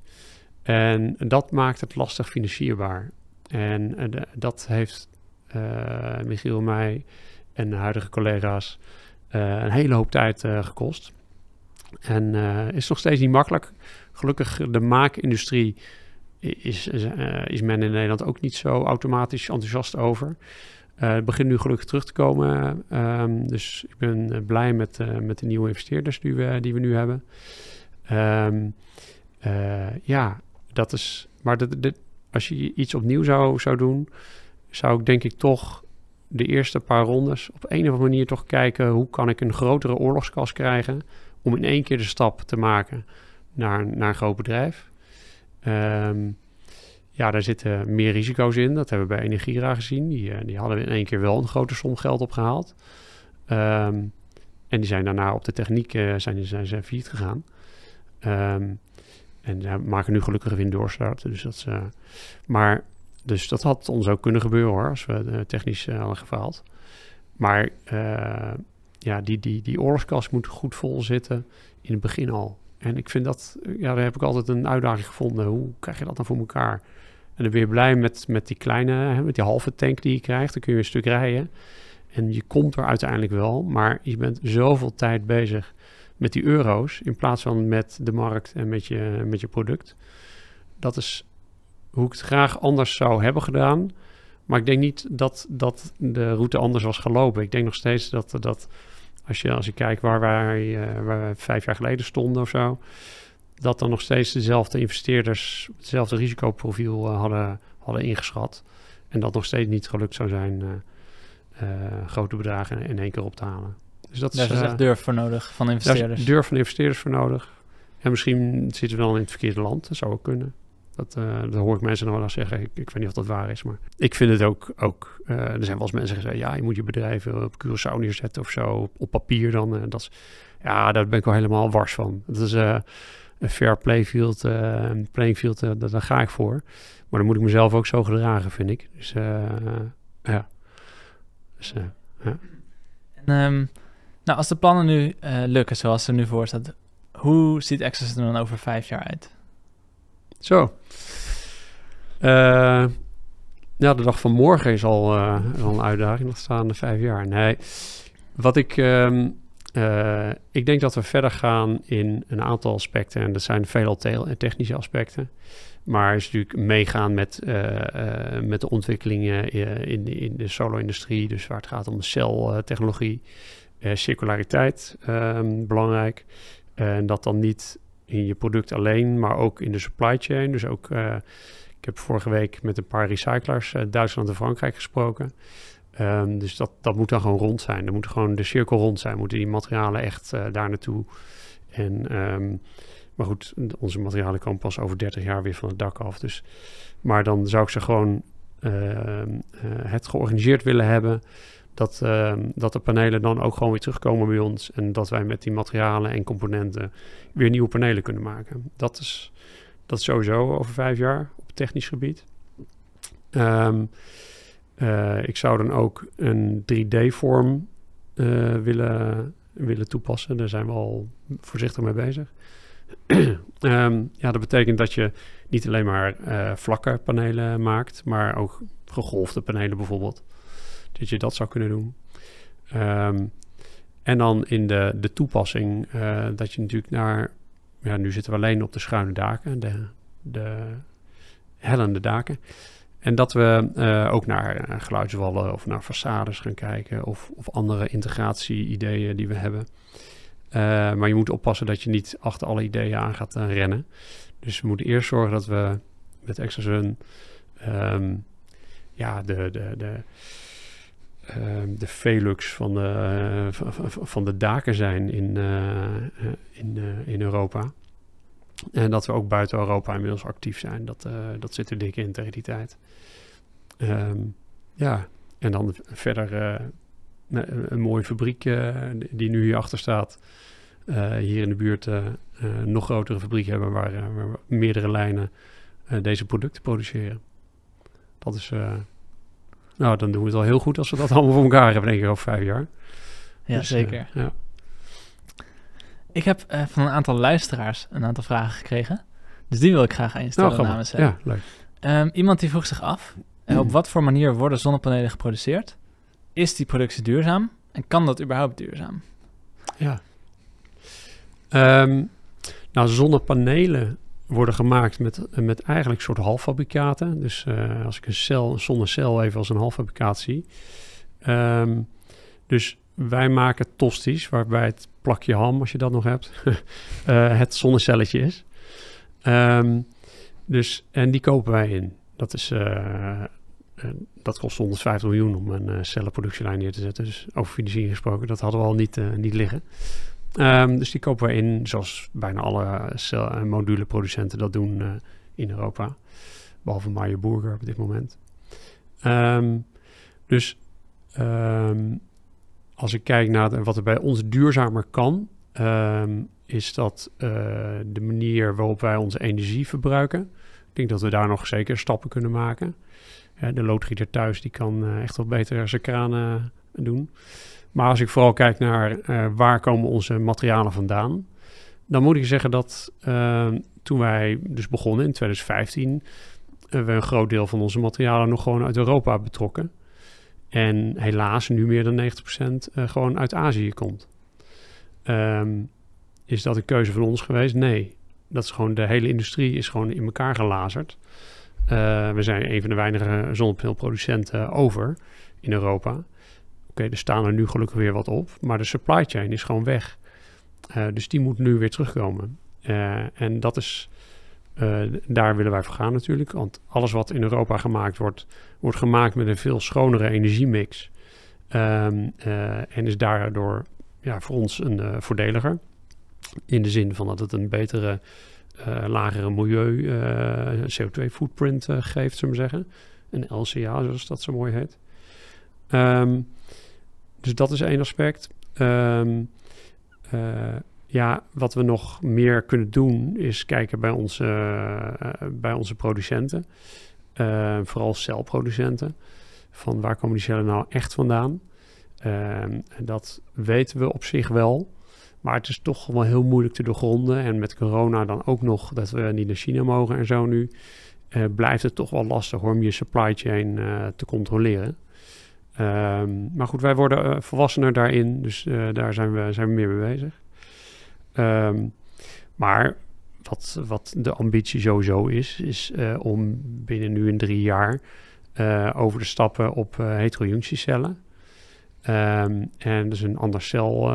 En dat maakt het lastig financierbaar. En de, dat heeft uh, Michiel mij en de huidige collega's een hele hoop tijd gekost. En uh, is nog steeds niet makkelijk. Gelukkig de maakindustrie is, uh, is men in Nederland ook niet zo automatisch enthousiast over. Uh, het begint nu gelukkig terug te komen. Um, dus ik ben blij met, met de nieuwe investeerders die we, nu hebben. Um, ja, dat is. Maar als je iets opnieuw zou, zou doen, zou ik denk ik toch de eerste paar rondes op een of andere manier toch kijken hoe kan ik een grotere oorlogskas krijgen om in één keer de stap te maken naar, naar een groot bedrijf. Um, ja, daar zitten meer risico's in. Dat hebben we bij Energira gezien. Die, uh, die hadden we in één keer wel een grote som geld opgehaald. Um, en die zijn daarna op de techniek uh, zijn, zijn ze failliet gegaan. Um, en uh, maken nu gelukkig weer een doorstart. Dus dat is, maar dus dat had ons ook kunnen gebeuren hoor, als we uh, technisch uh, hadden gefaald. Maar uh, ja, die, die, die oorlogskast moet goed vol zitten in het begin al. En ik vind dat, ja, daar heb ik altijd een uitdaging gevonden. Hoe krijg je dat dan voor elkaar? En dan ben je blij met, met die kleine, hè, met die halve tank die je krijgt. Dan kun je een stuk rijden. En je komt er uiteindelijk wel, maar je bent zoveel tijd bezig met die euro's in plaats van met de markt en met je, met je product. Dat is hoe ik het graag anders zou hebben gedaan. Maar ik denk niet dat, dat de route anders was gelopen. Ik denk nog steeds dat, dat als, je, als je kijkt waar wij, uh, waar wij vijf jaar geleden stonden of zo, dat dan nog steeds dezelfde investeerders hetzelfde risicoprofiel uh, hadden, hadden ingeschat. En dat nog steeds niet gelukt zou zijn uh, grote bedragen in één keer op te halen. Dus dat Daar is, echt durf voor nodig van investeerders. Daar is durf van investeerders voor nodig. En misschien zitten we dan in het verkeerde land. Dat zou ook kunnen. Dat, uh, dat hoor ik mensen nog wel eens zeggen. Ik, ik, weet niet of dat waar is, maar ik vind het ook... ook uh, er zijn wel eens mensen gezegd... ja, je moet je bedrijven op Curaçao neerzetten of zo. Op, papier dan. Dat ja, daar ben ik wel helemaal wars van. Dat is een fair playfield, playing field. daar, daar ga ik voor. Maar dan moet ik mezelf ook zo gedragen, vind ik. Dus ja. Dus. En, um, nou, als de plannen nu lukken zoals ze nu voor staat... hoe ziet Access er dan over vijf jaar uit? Zo. Uh, ja, de dag van morgen is al, uh, een uitdaging. Dat staan de vijf jaar. Nee, wat ik... Um, uh, ik denk dat we verder gaan in een aantal aspecten. En dat zijn veelal technische aspecten. Maar is natuurlijk meegaan met, met de ontwikkelingen in, de, in de solo-industrie. Dus waar het gaat om de celtechnologie. circulariteit, um, belangrijk. En dat dan niet in je product alleen, maar ook in de supply chain. Dus ook, uh, ik heb vorige week met een paar recyclers uh, Duitsland en Frankrijk gesproken. Um, dus dat, dat moet dan gewoon rond zijn. Er moet gewoon de cirkel rond zijn. Moeten die materialen echt uh, daar naartoe. En, um, maar goed, onze materialen komen pas over 30 jaar weer van het dak af. Dus, maar dan zou ik ze gewoon ehm, het georganiseerd willen hebben dat, uh, dat de panelen dan ook gewoon weer terugkomen bij ons. En dat wij met die materialen en componenten weer nieuwe panelen kunnen maken. Dat is, dat is sowieso over vijf jaar op technisch gebied. Um, uh, ik zou dan ook een 3D-vorm uh, eh, willen, willen toepassen. Daar zijn we al voorzichtig mee bezig. um, ja, dat betekent dat je niet alleen maar uh, vlakke panelen maakt, maar ook gegolfde panelen bijvoorbeeld dat je dat zou kunnen doen. Um, en dan in de, de toepassing uh, dat je natuurlijk naar... Ja, nu zitten we alleen op de schuine daken, de, de hellende daken. En dat we uh, ook naar uh, geluidswallen of naar façades gaan kijken... of, of andere integratie-ideeën die we hebben. maar je moet oppassen dat je niet achter alle ideeën aan gaat rennen. Dus we moeten eerst zorgen dat we met ExaZun... Um, ja, de, de, de Ehm, de Velux van de, van de daken zijn in, uh, in, in Europa. En dat we ook buiten Europa inmiddels actief zijn. Dat, dat zit er dik in tegen die tijd. Um, ja, en dan verder een, mooie fabriek die nu hier achter staat. hier in de buurt een nog grotere fabriek hebben waar, waar meerdere lijnen deze producten produceren. Dat is nou, dan doen we het al heel goed als we dat allemaal voor elkaar hebben, denk ik, over vijf jaar. Ja, dus, zeker. Uh, ja. Ik heb uh, van een aantal luisteraars een aantal vragen gekregen. Dus die wil ik graag instellen nou, namens Ja, leuk. Um, iemand die vroeg zich af, uh, op wat voor manier worden zonnepanelen geproduceerd? Is die productie duurzaam? En kan dat überhaupt duurzaam? Ja. Um, nou, zonnepanelen worden gemaakt met, met eigenlijk soort halffabrikaten. Dus uh, als ik een cel, een zonnecel even als een halffabrikaat zie. Um, dus wij maken tosties, waarbij het plakje ham, als je dat nog hebt, uh, het zonnecelletje is. Um, dus, en die kopen wij in. Dat, is, dat kost 150 miljoen om een cellenproductielijn neer te zetten. Dus over financiering gesproken, dat hadden we al niet, niet liggen. Um, dus die kopen we in, zoals bijna alle moduleproducenten dat doen uh, in Europa. Behalve Meyer Burger op dit moment. Um, dus um, als ik kijk naar wat er bij ons duurzamer kan, is dat uh, de manier waarop wij onze energie verbruiken Ik denk dat we daar nog zeker stappen kunnen maken. de loodgieter thuis die kan uh, echt wel beter zijn kranen doen. Maar als ik vooral kijk naar waar komen onze materialen vandaan... dan moet ik zeggen dat toen wij dus begonnen in 2015... we een groot deel van onze materialen nog gewoon uit Europa betrokken... En helaas nu meer dan 90% uh, gewoon uit Azië komt. Um, is dat een keuze van ons geweest? Nee. Dat is gewoon, de hele industrie is gewoon in elkaar gelazerd. We zijn een van de weinige zonnepaneelproducenten over in Europa. Er staan er nu gelukkig weer wat op, maar de supply chain is gewoon weg. Uh, dus die moet nu weer terugkomen. Uh, en dat is, daar willen wij voor gaan natuurlijk. Want alles wat in Europa gemaakt wordt, wordt gemaakt met een veel schonere energiemix. Um, en is daardoor ja, voor ons een voordeliger. In de zin van dat het een betere, lagere milieu, uh, CO2-footprint uh, geeft, zullen we zeggen. Een LCA, zoals dat zo mooi heet. Um, dus dat is één aspect. Um, ja, wat we nog meer kunnen doen is kijken bij onze, bij onze producenten. vooral celproducenten. Van waar komen die cellen nou echt vandaan? Um, dat weten we op zich wel. Maar het is toch wel heel moeilijk te doorgronden. En met corona dan ook nog dat we niet naar China mogen en zo nu. Blijft het toch wel lastig om je supply chain te controleren. Um, maar goed, wij worden uh, volwassener daarin. Dus daar zijn we, zijn we meer mee bezig. Um, maar wat, wat de ambitie sowieso is, is om binnen nu in drie jaar over te stappen op heterojunctiecellen. Um, en dus een ander cel,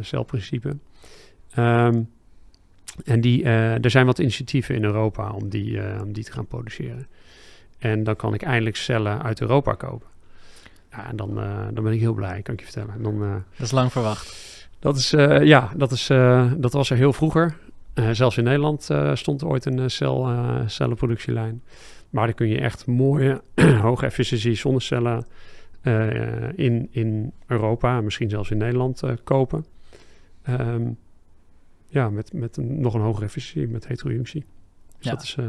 celprincipe. En die, er zijn wat initiatieven in Europa om die, om die te gaan produceren. En dan kan ik eindelijk cellen uit Europa kopen. Ja, en dan, dan ben ik heel blij, kan ik je vertellen. Dan, dat is lang verwacht. Dat is, ja, dat, is, dat was er heel vroeger. zelfs in Nederland stond er ooit een cel, cellenproductielijn. Maar dan kun je echt mooie, hoge efficiëntie zonnecellen uh, in, in Europa, misschien zelfs in Nederland uh, kopen. Um, ja, met, met een, nog een hogere efficiëntie, met heterojunctie. Dus, ja. dat is, uh,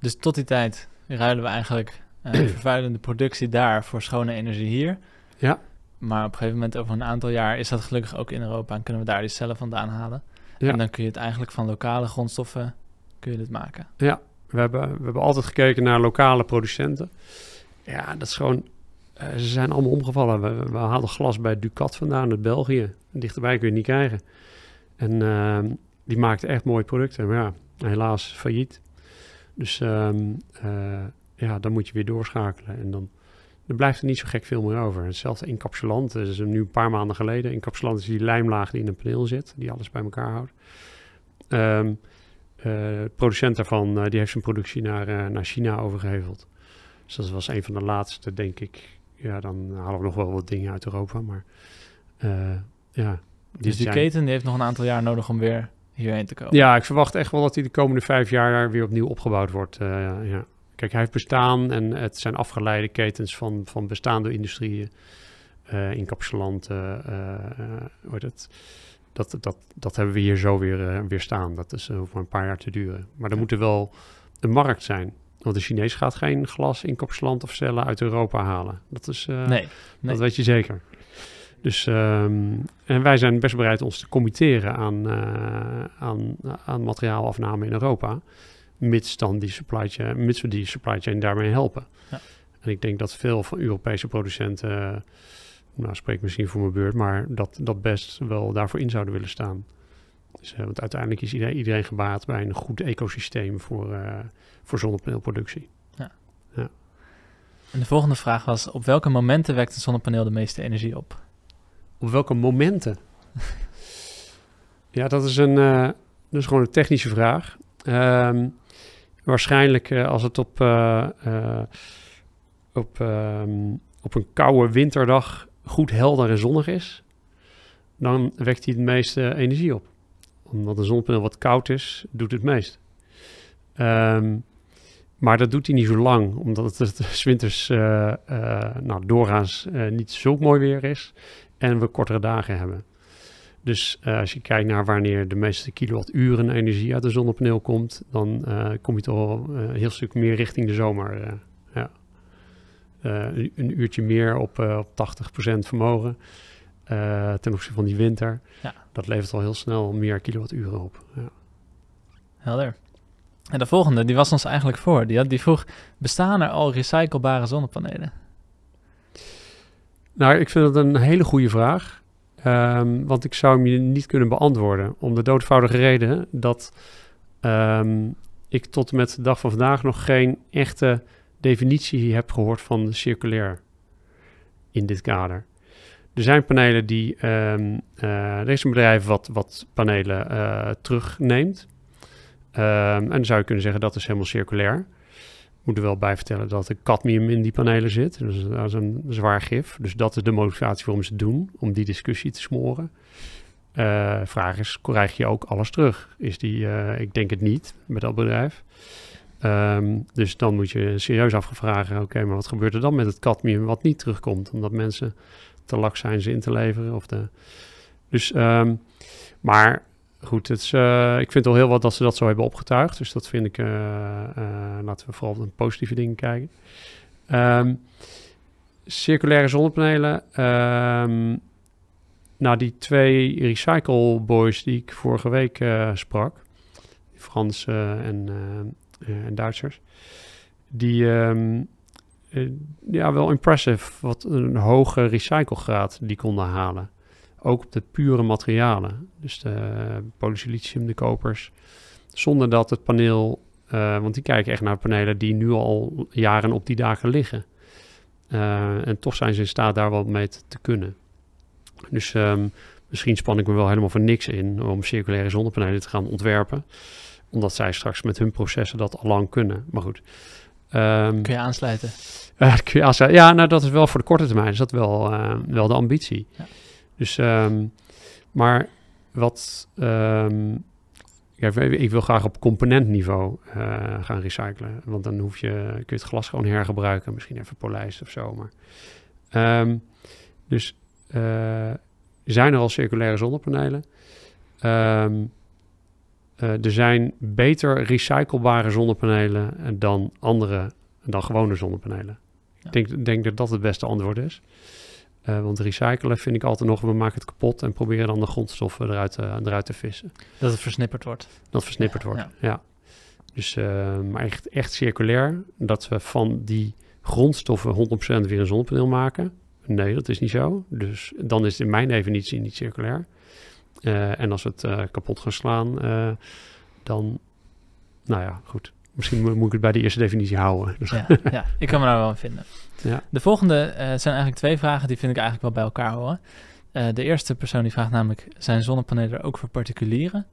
dus tot die tijd ruilen we eigenlijk vervuilende productie daar voor schone energie hier. Ja. Maar op een gegeven moment, over een aantal jaar, is dat gelukkig ook in Europa en kunnen we daar die cellen vandaan halen. Ja. En dan kun je het eigenlijk van lokale grondstoffen kun je dit maken. Ja, we hebben, we hebben altijd gekeken naar lokale producenten. Ja, dat is gewoon uh, ze zijn allemaal omgevallen. We, we haalden glas bij Ducat vandaan uit België. Dichterbij kun je niet krijgen. En uh, die maakte echt mooie producten. Maar ja, helaas failliet. Dus um, uh, ja, dan moet je weer doorschakelen. En dan, dan blijft er niet zo gek veel meer over. Hetzelfde encapsulant. Dat is nu een paar maanden geleden. Encapsulant is die lijmlaag die in een paneel zit. Die alles bij elkaar houdt. Um, de producent daarvan die heeft zijn productie naar, naar China overgeheveld. Dus dat was een van de laatste, denk ik, ja, dan halen we nog wel wat dingen uit Europa. Maar ja. Dus die keten die heeft nog een aantal jaar nodig om weer hierheen te komen. Ja, ik verwacht echt wel dat hij de komende vijf jaar weer opnieuw opgebouwd wordt. Ja. Kijk, hij heeft bestaan en het zijn afgeleide ketens van, van bestaande industrieën. Uh, encapsulanten, uh, het, dat, dat, dat hebben we hier zo weer, weer staan. Dat is voor een paar jaar te duren. Maar er ja. moet er wel een markt zijn. Want de Chinees gaat geen glas in of cellen uit Europa halen. Dat, is, nee, nee, dat weet je zeker. Dus, um, en wij zijn best bereid ons te committeren aan, uh, aan, aan materiaalafname in Europa. Mits, dan die supply chain, mits we die supply chain daarmee helpen. Ja. En ik denk dat veel van Europese producenten, nou spreek misschien voor mijn beurt, maar dat, dat best wel daarvoor in zouden willen staan. Dus, uh, want uiteindelijk is iedereen, iedereen gebaat bij een goed ecosysteem voor, uh, voor zonnepaneelproductie. Ja. ja. En de volgende vraag was: op welke momenten wekt een zonnepaneel de meeste energie op? Op welke momenten? ja, dat is, een, uh, dat is gewoon een technische vraag. Um, waarschijnlijk uh, als het op, uh, op, um, op een koude winterdag goed helder en zonnig is, dan wekt hij het meeste energie op. Omdat een zonnepaneel wat koud is, doet het meest. Um, maar dat doet hij niet zo lang, omdat het, het winters uh, nou, doorgaans niet zo mooi weer is en we kortere dagen hebben. Dus uh, als je kijkt naar wanneer de meeste kilowatturen energie uit een zonnepaneel komt, dan uh, kom je toch al uh, een heel stuk meer richting de zomer. ja. een uurtje meer op, op 80% vermogen ten opzichte van die winter. Ja. Dat levert al heel snel meer kilowatturen op. Ja. Helder. En de volgende, die was ons eigenlijk voor. Die, had, die vroeg, bestaan er al recyclebare zonnepanelen? Nou, ik vind dat een hele goede vraag. Um, want ik zou hem je niet kunnen beantwoorden. Om de doodvoudige reden dat um, ik tot en met de dag van vandaag nog geen echte definitie heb gehoord van circulair in dit kader. Er zijn panelen die. Um, uh, er is een bedrijf wat, wat panelen uh, terugneemt. en dan zou je kunnen zeggen dat is helemaal circulair moet er wel bij vertellen dat er cadmium in die panelen zit. Dus dat is een zwaar gif. Dus dat is de motivatie waarom ze het doen, om die discussie te smoren. Uh, vraag is, krijg je ook alles terug? Is die, uh, ik denk het niet, met dat bedrijf. Um, dus dan moet je serieus afvragen, oké, maar wat gebeurt er dan met het cadmium wat niet terugkomt? Omdat mensen te lak zijn ze in te leveren. Of de... Dus, um, maar goed, het uh, ik vind al heel wat dat ze dat zo hebben opgetuigd. Dus dat vind ik, uh, uh, laten we vooral naar positieve dingen kijken. Um, circulaire zonnepanelen. Um, nou, die twee recycle boys die ik vorige week sprak, die Frans en, en Duitsers, die, um, ja, wel impressive wat een hoge recyclegraad die konden halen ook op de pure materialen. Dus de polysilicium, de kopers. Zonder dat het paneel, uh, want die kijken echt naar panelen die nu al jaren op die dagen liggen. Uh, en toch zijn ze in staat daar wat mee te, te kunnen. Dus um, misschien span ik me wel helemaal voor niks in om circulaire zonnepanelen te gaan ontwerpen. Omdat zij straks met hun processen dat al lang kunnen. Maar goed. Um, kun je aansluiten? Uh, kun je aansluiten? Ja, nou dat is wel voor de korte termijn. Is dat wel, wel de ambitie. Ja. Dus, um, maar wat. Um, ja, ik wil graag op componentniveau uh, gaan recyclen. Want dan hoef je, kun je het glas gewoon hergebruiken. Misschien even polijst of zo. Maar. Um, dus uh, zijn er al circulaire zonnepanelen. Um, uh, er zijn beter recyclebare zonnepanelen dan andere, dan gewone zonnepanelen. Ja. Ik denk, denk dat dat het beste antwoord is. Uh, want recyclen vind ik altijd nog, we maken het kapot en proberen dan de grondstoffen eruit, uh, eruit te vissen. Dat het versnipperd wordt. Dat het versnipperd ja, wordt, ja. ja. Dus, uh, maar echt, echt circulair, dat we van die grondstoffen 100% weer een zonnepaneel maken. Nee, dat is niet zo. Dus dan is het in mijn definitie niet circulair. en als we het kapot gaan slaan, dan, nou ja, goed. Misschien moet ik het bij de eerste definitie houden. Dus ja, ja, ik kan me daar wel in vinden. Ja. De volgende uh, zijn eigenlijk twee vragen, die vind ik eigenlijk wel bij elkaar horen. Uh, de eerste persoon die vraagt namelijk, zijn zonnepanelen er ook voor particulieren?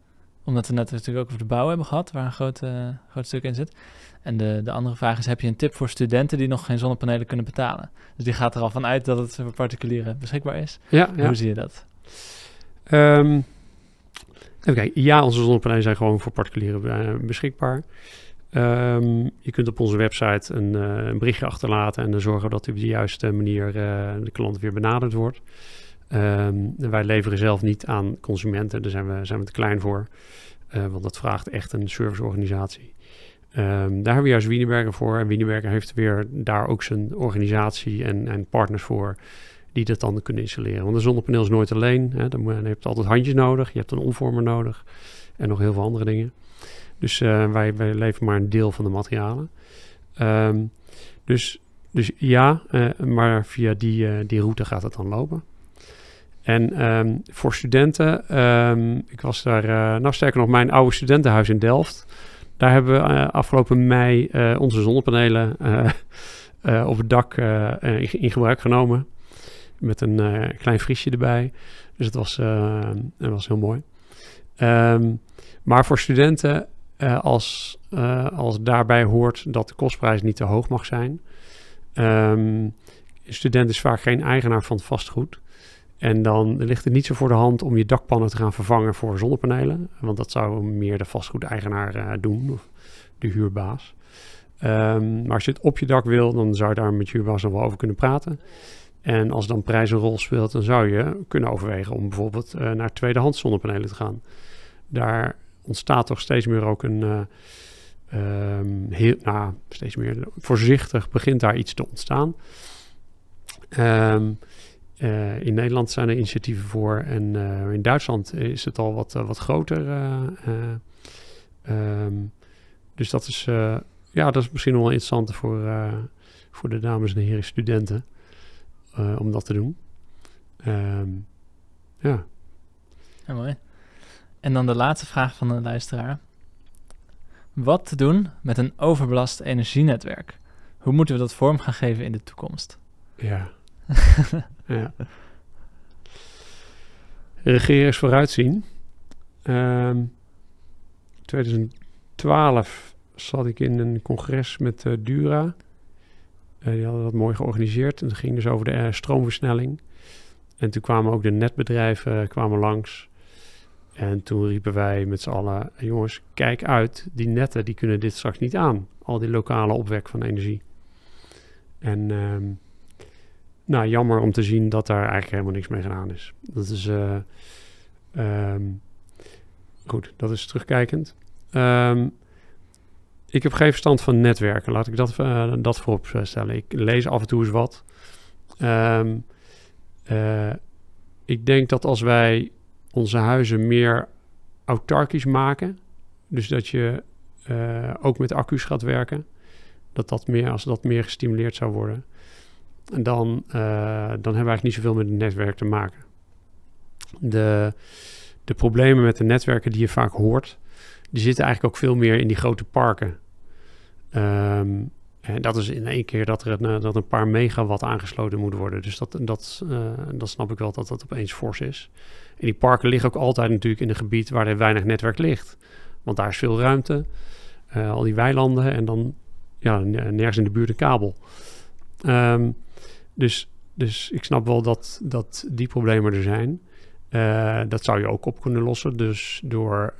Omdat we net natuurlijk ook over de bouw hebben gehad, waar een groot, uh, groot stuk in zit. En de, de andere vraag is, heb je een tip voor studenten die nog geen zonnepanelen kunnen betalen? Dus die gaat er al van uit dat het voor particulieren beschikbaar is. Ja, ja. Hoe zie je dat? Um, even kijken. Ja, onze zonnepanelen zijn gewoon voor particulieren beschikbaar. Um, je kunt op onze website een, uh, een, berichtje achterlaten en dan zorgen dat op de juiste manier uh, de klant weer benaderd wordt. Um, wij leveren zelf niet aan consumenten, daar zijn we, zijn we te klein voor. Uh, want dat vraagt echt een serviceorganisatie. Um, daar hebben we juist Wienerberger voor. En Wienerberger heeft weer daar ook zijn organisatie en, en partners voor die dat dan kunnen installeren. Want een zonnepaneel is nooit alleen. Hè. Dan, je altijd handjes nodig, je hebt een omvormer nodig en nog heel veel andere dingen. Dus uh, wij, wij leveren maar een deel van de materialen. Um, dus, dus ja, uh, maar via die, uh, die route gaat het dan lopen. En um, voor studenten, um, ik was daar, nou sterker nog, mijn oude studentenhuis in Delft. Daar hebben we afgelopen mei onze zonnepanelen op het dak in, gebruik genomen. Met een klein vriesje erbij. Dus het was, het was heel mooi. maar voor studenten uh, als, uh, als daarbij hoort dat de kostprijs niet te hoog mag zijn. Een student is vaak geen eigenaar van het vastgoed. En dan ligt het niet zo voor de hand om je dakpannen te gaan vervangen voor zonnepanelen. Want dat zou meer de vastgoedeigenaar uh, doen, of de huurbaas. Um, maar als je het op je dak wil, dan zou je daar met je huurbaas nog wel over kunnen praten. En als dan prijs een rol speelt, dan zou je kunnen overwegen om bijvoorbeeld naar tweedehands zonnepanelen te gaan. Daar ontstaat toch steeds meer ook een, um, heel, nou, steeds meer voorzichtig begint daar iets te ontstaan. Um, uh, in Nederland zijn er initiatieven voor en in Duitsland is het al wat, wat groter. Um, dus dat is, ja, dat is misschien wel interessant voor, voor de dames en heren studenten om dat te doen. Ja. ja. Mooi. En dan de laatste vraag van de luisteraar. Wat te doen met een overbelast energienetwerk? Hoe moeten we dat vorm gaan geven in de toekomst? Ja. ja. Regeren is vooruitzien. Um, 2012 zat ik in een congres met uh, Dura. Uh, die hadden dat mooi georganiseerd. En het ging dus over de uh, stroomversnelling. En toen kwamen ook de netbedrijven kwamen langs. En toen riepen wij met z'n allen: jongens, kijk uit, die netten die kunnen dit straks niet aan. Al die lokale opwek van energie. En um, nou, jammer om te zien dat daar eigenlijk helemaal niks mee gedaan is. Dat is um, goed, dat is terugkijkend. Um, ik heb geen verstand van netwerken, laat ik dat, uh, dat voorop stellen. Ik lees af en toe eens wat. Uh, ik denk dat als wij onze huizen meer autarkisch maken, dus dat je uh, ook met accu's gaat werken, dat dat meer, als dat meer gestimuleerd zou worden, dan, dan hebben we eigenlijk niet zoveel met het netwerk te maken. De, de problemen met de netwerken die je vaak hoort, die zitten eigenlijk ook veel meer in die grote parken. En dat is in één keer dat er een, dat een paar megawatt aangesloten moet worden. Dus dat, dat, uh, dat snap ik wel dat dat opeens fors is. En die parken liggen ook altijd natuurlijk in een gebied waar er weinig netwerk ligt. Want daar is veel ruimte, uh, al die weilanden en dan ja, nergens in de buurt een kabel. Um, dus, dus ik snap wel dat, dat die problemen er zijn. Uh, dat zou je ook op kunnen lossen, dus door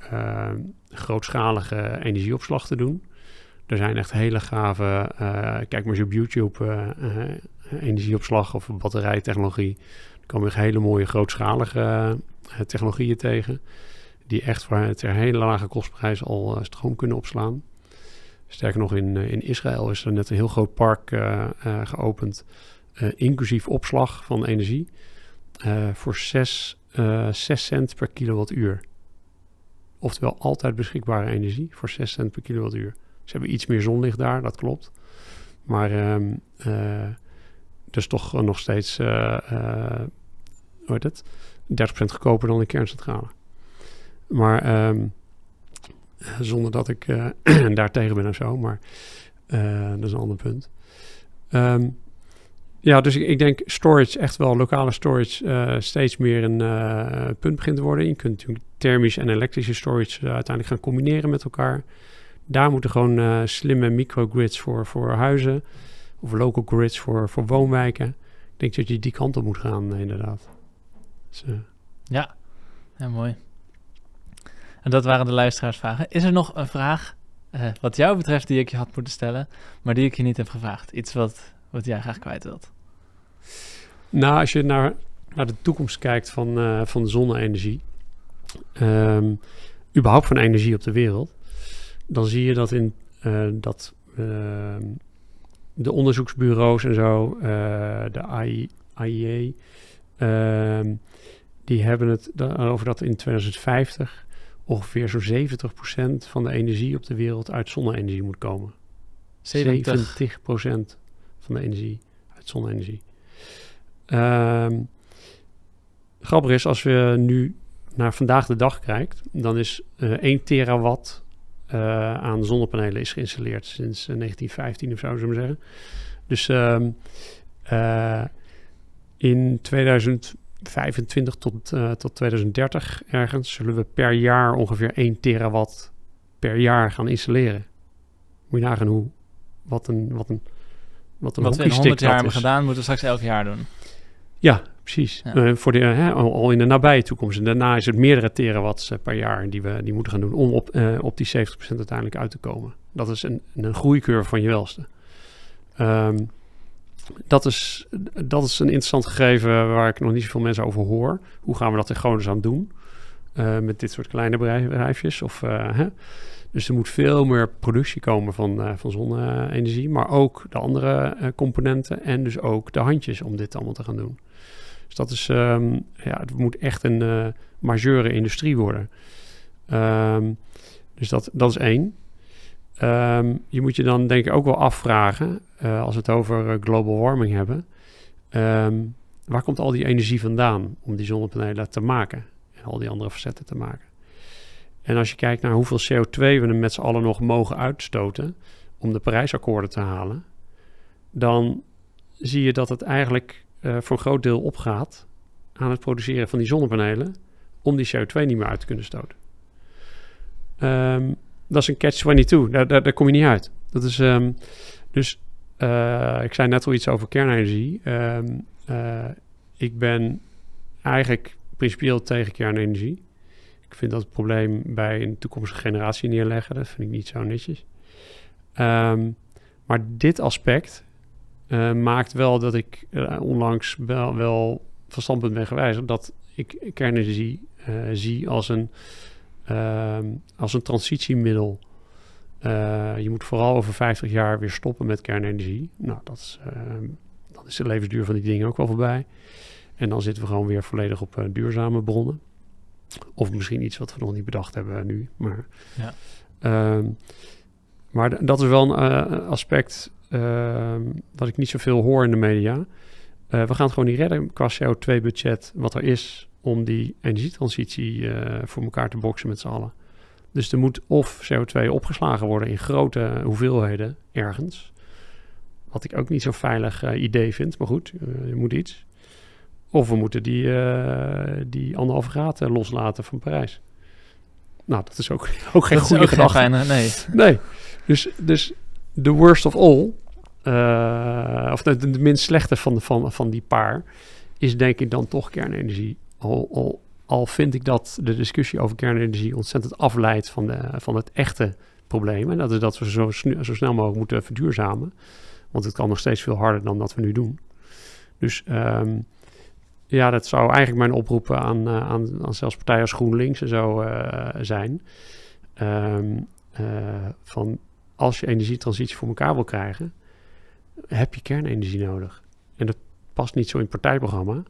grootschalige energieopslag te doen. Er zijn echt hele gave, uh, kijk maar eens op YouTube, energieopslag of batterijtechnologie. Er komen echt hele mooie grootschalige technologieën tegen. Die echt voor het hele lage kostprijs al stroom kunnen opslaan. Sterker nog, in, in Israël is er net een heel groot park geopend. inclusief opslag van energie. voor 6 cent per kilowattuur. Oftewel altijd beschikbare energie voor 6 cent per kilowattuur. Ze hebben iets meer zonlicht daar, dat klopt. Maar uh, dus toch nog steeds, uh, uh, hoe heet het, 30% goedkoper dan de kerncentrale. Maar um, zonder dat ik daar tegen ben of zo, maar dat is een ander punt. Um, ja, dus ik, denk storage, echt wel lokale storage, steeds meer een punt begint te worden. Je kunt natuurlijk thermische en elektrische storage uiteindelijk gaan combineren met elkaar. Daar moeten gewoon slimme microgrids voor, voor huizen. Of local grids voor, voor woonwijken. Ik denk dat je die kant op moet gaan, uh, inderdaad. Dus, uh. ja. ja, mooi. En dat waren de luisteraarsvragen. Is er nog een vraag wat jou betreft die ik je had moeten stellen, maar die ik je niet heb gevraagd? Iets wat, wat jij graag kwijt wilt? Nou, als je naar, naar de toekomst kijkt van, van zonne-energie, um, überhaupt van energie op de wereld, dan zie je dat in uh, dat uh, de onderzoeksbureaus en zo, uh, de IEA, ehm, die hebben het over dat in 2050 ongeveer zo'n 70% van de energie op de wereld uit zonne-energie moet komen. 70, 70% van de energie uit zonne-energie. Um, grappig is, als we nu naar vandaag de dag kijkt, dan is uh, 1 terawatt uh, aan zonnepanelen is geïnstalleerd sinds 1915 of zo, zullen we zeggen. Dus um, uh, in 2025 tot, uh, tot 2030 ergens zullen we per jaar ongeveer 1 terawatt per jaar gaan installeren. Moet je nagaan hoe, wat een, wat een, wat een Wat we in 100 jaar hebben gedaan, moeten we straks elk jaar doen. Ja, precies. Ja. Uh, voor de, uh, al, in de nabije toekomst. En daarna is het meerdere terawatts per jaar die we die moeten gaan doen om op, op die 70% uiteindelijk uit te komen. Dat is een, een groeicurve van je welste. Um, dat, is, dat is een interessant gegeven waar ik nog niet zoveel mensen over hoor. Hoe gaan we dat in Gronings doen? Uh, met dit soort kleine bedrijfjes. Of, uh, hè? Dus er moet veel meer productie komen van, uh, van zonne-energie. Maar ook de andere componenten. En dus ook de handjes om dit allemaal te gaan doen. Dus dat is, um, ja, het moet echt een majeure industrie worden. Um, dus dat, dat is één. Um, je moet je dan denk ik ook wel afvragen, uh, als we het over uh, global warming hebben, waar komt al die energie vandaan om die zonnepanelen te maken en al die andere facetten te maken? En als je kijkt naar hoeveel CO2 we er met z'n allen nog mogen uitstoten om de Parijsakkoorden te halen, dan zie je dat het eigenlijk uh, voor een groot deel opgaat aan het produceren van die zonnepanelen om die CO2 niet meer uit te kunnen stoten. Um, dat is een catch-22. Daar, daar, kom je niet uit. Dat is, um, dus uh, ik zei net al iets over kernenergie. Um, uh, ik ben eigenlijk principieel tegen kernenergie. Ik vind dat het probleem bij een toekomstige generatie neerleggen. Dat vind ik niet zo netjes. Maar dit aspect uh, maakt wel dat ik onlangs wel, wel van standpunt ben gewijzigd dat ik kernenergie zie als een uh, als een transitiemiddel. Je moet vooral over 50 jaar weer stoppen met kernenergie. Nou, dat is, uh, dan is de levensduur van die dingen ook wel voorbij. En dan zitten we gewoon weer volledig op duurzame bronnen. Of misschien iets wat we nog niet bedacht hebben nu. Maar, ja. Ehm, maar dat is wel een aspect ehm, dat ik niet zoveel hoor in de media. we gaan het gewoon niet redden qua CO2-budget wat er is om die energietransitie uh, voor elkaar te boksen met z'n allen. Dus er moet of CO2 opgeslagen worden in grote hoeveelheden ergens. Wat ik ook niet zo'n veilig uh, idee vind, maar goed, je moet iets. Of we moeten die, die anderhalve graad loslaten van Parijs. Nou, dat is ook, ook geen dat goede gedachte. nee. nee. Dus, dus the worst of all, of de, de, minst slechte van, van, van die paar, is denk ik dan toch kernenergie al, al, al vind ik dat de discussie over kernenergie ontzettend afleidt van, de, van het echte probleem. En dat is dat we zo, zo snel mogelijk moeten verduurzamen. Want het kan nog steeds veel harder dan dat we nu doen. Dus um, ja, dat zou eigenlijk mijn oproep aan, uh, aan, aan zelfs partijen als GroenLinks en zo uh, zijn. Uh, van als je energietransitie voor elkaar wil krijgen, heb je kernenergie nodig. En dat past niet zo in het partijprogramma.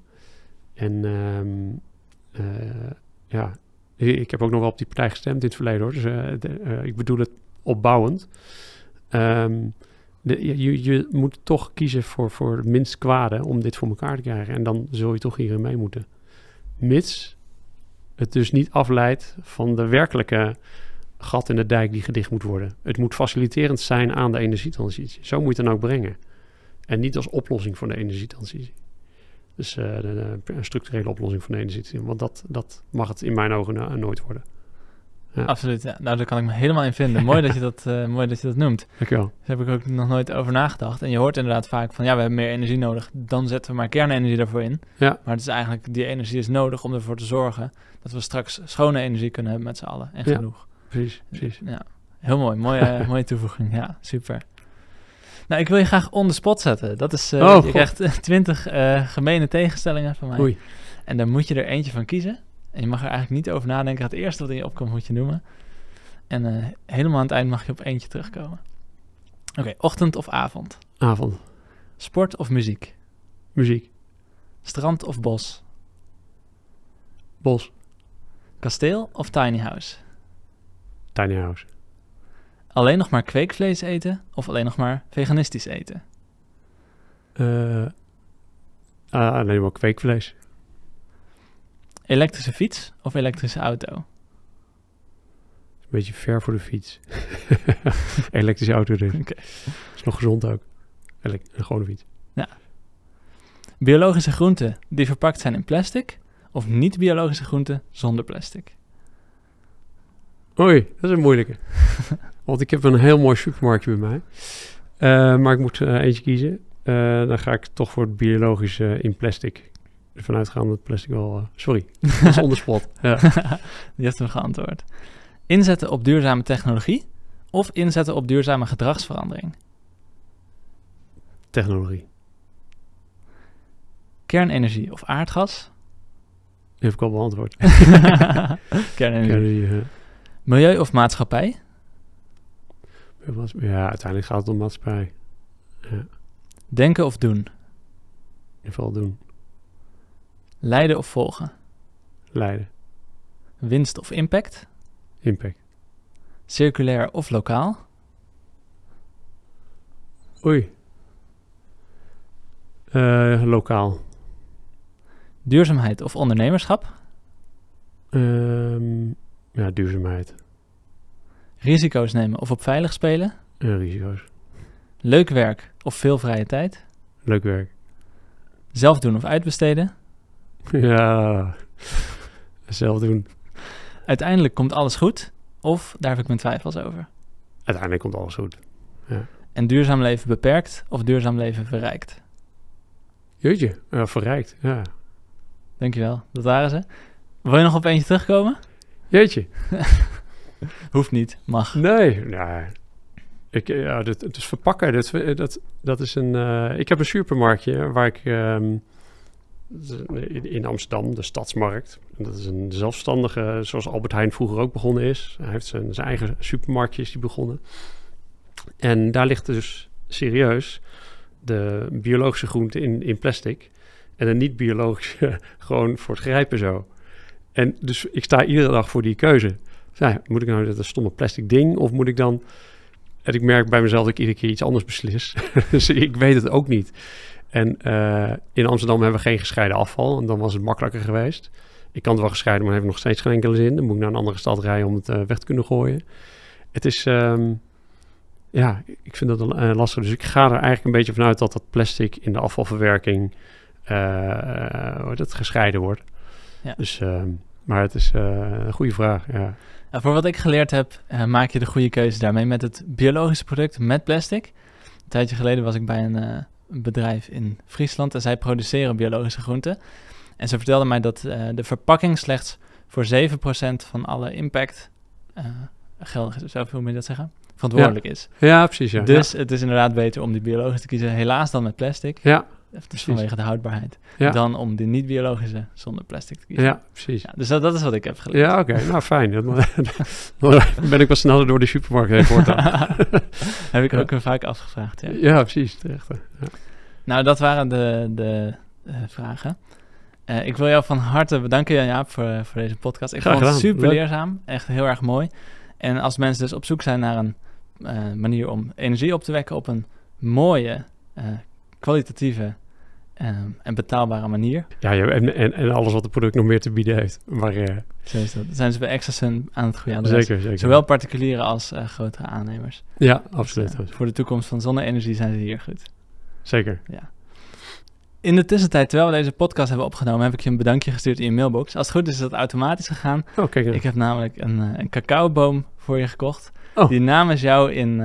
En um, uh, ja, ik heb ook nog wel op die partij gestemd in het verleden hoor. Dus de, uh, ik bedoel het opbouwend. De, je, je, moet toch kiezen voor, voor het minst kwade om dit voor elkaar te krijgen. En dan zul je toch hierin mee moeten. Mits het dus niet afleidt van de werkelijke gat in de dijk die gedicht moet worden. Het moet faciliterend zijn aan de energietransitie. Zo moet je het dan ook brengen. En niet als oplossing voor de energietransitie. Dus uh, de, de, een structurele oplossing van de energie. Want dat, dat mag het in mijn ogen nooit worden. Ja. Absoluut, ja. Nou, daar kan ik me helemaal in vinden. mooi, dat je dat, uh, mooi dat je dat noemt. Dankjewel. Daar heb ik ook nog nooit over nagedacht. En je hoort inderdaad vaak van, ja, we hebben meer energie nodig. Dan zetten we maar kernenergie daarvoor in. Ja. Maar het is eigenlijk, die energie is nodig om ervoor te zorgen... dat we straks schone energie kunnen hebben met z'n allen. En genoeg. Precies, precies. Ja, heel mooi. Mooie, mooie toevoeging. Ja, super. Nou, ik wil je graag on the spot zetten. Dat is, uh, oh, je krijgt twintig uh, gemene tegenstellingen van mij. Oei. En dan moet je er eentje van kiezen. En je mag er eigenlijk niet over nadenken. Het eerste wat in je opkomt moet je noemen. En uh, helemaal aan het eind mag je op eentje terugkomen. Oké, okay, ochtend of avond? Avond. Sport of muziek? Muziek. Strand of bos? Bos. Kasteel of tiny house? Tiny house. Alleen nog maar kweekvlees eten of alleen nog maar veganistisch eten? Uh, uh, alleen maar kweekvlees. Elektrische fiets of elektrische auto? Een beetje ver voor de fiets. elektrische auto dus. Okay. Is nog gezond ook. Elek een gewone fiets. Ja. Biologische groenten die verpakt zijn in plastic of niet-biologische groenten zonder plastic? Oei, dat is een moeilijke. Want ik heb een heel mooi supermarktje bij mij. Uh, maar ik moet uh, eentje kiezen. Uh, dan ga ik toch voor het biologische in plastic. Ervan uitgaan dat plastic wel... sorry, dat is onderspot. ja. Die heeft hem geantwoord. Inzetten op duurzame technologie of inzetten op duurzame gedragsverandering? Technologie. Kernenergie of aardgas? Die heb ik al beantwoord. Kernenergie. Kernenergie, ja. Milieu of maatschappij? Ja, uiteindelijk gaat het om maatschappij. Denken of doen? In ieder geval doen. Leiden of volgen? Leiden. Winst of impact? Impact. Circulair of lokaal? Oei. Eh, lokaal. Duurzaamheid of ondernemerschap? Ehm, ja, duurzaamheid. Risico's nemen of op veilig spelen? En risico's. Leuk werk of veel vrije tijd? Leuk werk. Zelf doen of uitbesteden? ja. Zelf doen. Uiteindelijk komt alles goed? Of daar heb ik mijn twijfels over. Uiteindelijk komt alles goed. En duurzaam leven beperkt of duurzaam leven verrijkt? Jeetje, ja, verrijkt. Ja. Dankjewel, dat waren ze. Wil je nog op eentje terugkomen? Jeetje. Hoeft niet, mag. Nee, nou, ik, ja, dat, het is verpakken. Dat, dat, dat is een. eh, ik heb een supermarktje waar ik ehm, in, in Amsterdam, de Stadsmarkt. En Dat is een zelfstandige, zoals Albert Heijn vroeger ook begonnen is. Hij heeft zijn, zijn eigen supermarktje is die begonnen. En daar ligt dus serieus de biologische groente in, in plastic. En de niet-biologische gewoon voor het grijpen zo. En dus ik sta iedere dag voor die keuze. Moet ik nou dat stomme plastic ding of moet ik dan... En ik merk bij mezelf dat ik iedere keer iets anders beslis. dus ik weet het ook niet. En eh, in Amsterdam hebben we geen gescheiden afval. En dan was het makkelijker geweest. Ik kan het wel gescheiden, maar het heeft nog steeds geen enkele zin. Dan moet ik naar een andere stad rijden om het eh, weg te kunnen gooien. Het is... ehm, ja, ik vind dat uh, lastig. Dus ik ga er eigenlijk een beetje vanuit dat dat plastic in de afvalverwerking het, gescheiden wordt. Ja. Dus, ehm, maar het is eh, een goede vraag. Ja. Nou, voor wat ik geleerd heb, eh, maak je de goede keuze daarmee met het biologische product met plastic. Een tijdje geleden was ik bij een, eh, bedrijf in Friesland en zij produceren biologische groenten. En ze vertelden mij dat de verpakking slechts voor 7% van alle impact uh, geldig is. Zo hoe moet je dat zeggen? Verantwoordelijk is. ja, precies. Ja. Dus het is inderdaad beter om die biologische te kiezen, helaas dan met plastic. ja, precies. vanwege de houdbaarheid. Ja. Dan om de niet-biologische zonder plastic te ja, kiezen. precies. Ja, dus dat, dat is wat ik heb geleerd. Ja, oké. Nou, fijn. Dan ben ik wel sneller door de supermarkt heen voortaan. heb ik Ja. ook vaak afgevraagd. Ja. ja, precies. Terecht. Ja. Nou, dat waren de, de eh, vragen. Eh, ik wil jou van harte bedanken, Jan-Jaap, voor, voor deze podcast. Ik Graag vond het super Leuk. leerzaam. Echt heel erg mooi. En als mensen dus op zoek zijn naar een eh, manier om energie op te wekken op een mooie, kwalitatieve eh, en betaalbare manier. Ja, ja, en, en, en alles wat het product nog meer te bieden heeft. Maar eh, Zo is dat. zijn ze bij Exasun aan het goede adres. zeker, zeker. Zowel particulieren als eh, grotere aannemers. Ja, absoluut. Dus, eh, voor de toekomst van zonne-energie zijn ze hier goed. Zeker. In de tussentijd, terwijl we deze podcast hebben opgenomen, heb ik je een bedankje gestuurd in je mailbox. Als het goed is, is dat automatisch gegaan. Oh, kijk. Ik heb namelijk een, een cacaoboom voor je gekocht. Oh. Die namens jou in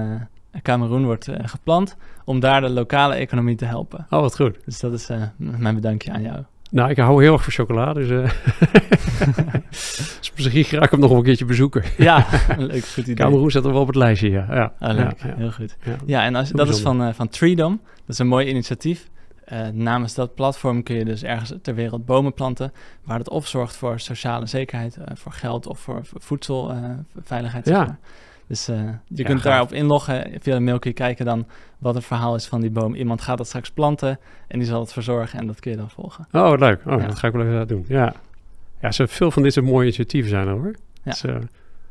Cameroen wordt geplant. Om daar de lokale economie te helpen. Oh, wat goed. Dus dat is eh, mijn bedankje aan jou. Nou, ik hou heel erg van chocola, dus... eh dus misschien ga ik hem nog een keertje bezoeken. Ja, een leuk goed idee. Cameroen zet er wel op het lijstje, ja. ja. Ah, leuk, Ja, ja, heel goed. ja. Ja, en als, dat is van, eh, van Treedom. Dat is een mooi initiatief. Namens dat platform kun je dus ergens ter wereld bomen planten. Waar het of zorgt voor sociale zekerheid, voor geld of voor voedselveiligheid. Ja. zeg maar. Dus eh, je Ja, kunt daarop inloggen. Via de mail kun je kijken dan wat het verhaal is van die boom. Iemand gaat dat straks planten en die zal het verzorgen en dat kun je dan volgen. Oh, wat leuk. Oh, Ja. dat ga ik wel even doen. Ja. Ja, zo veel van dit soort mooie initiatieven zijn er, hoor. Ja. Dus, eh,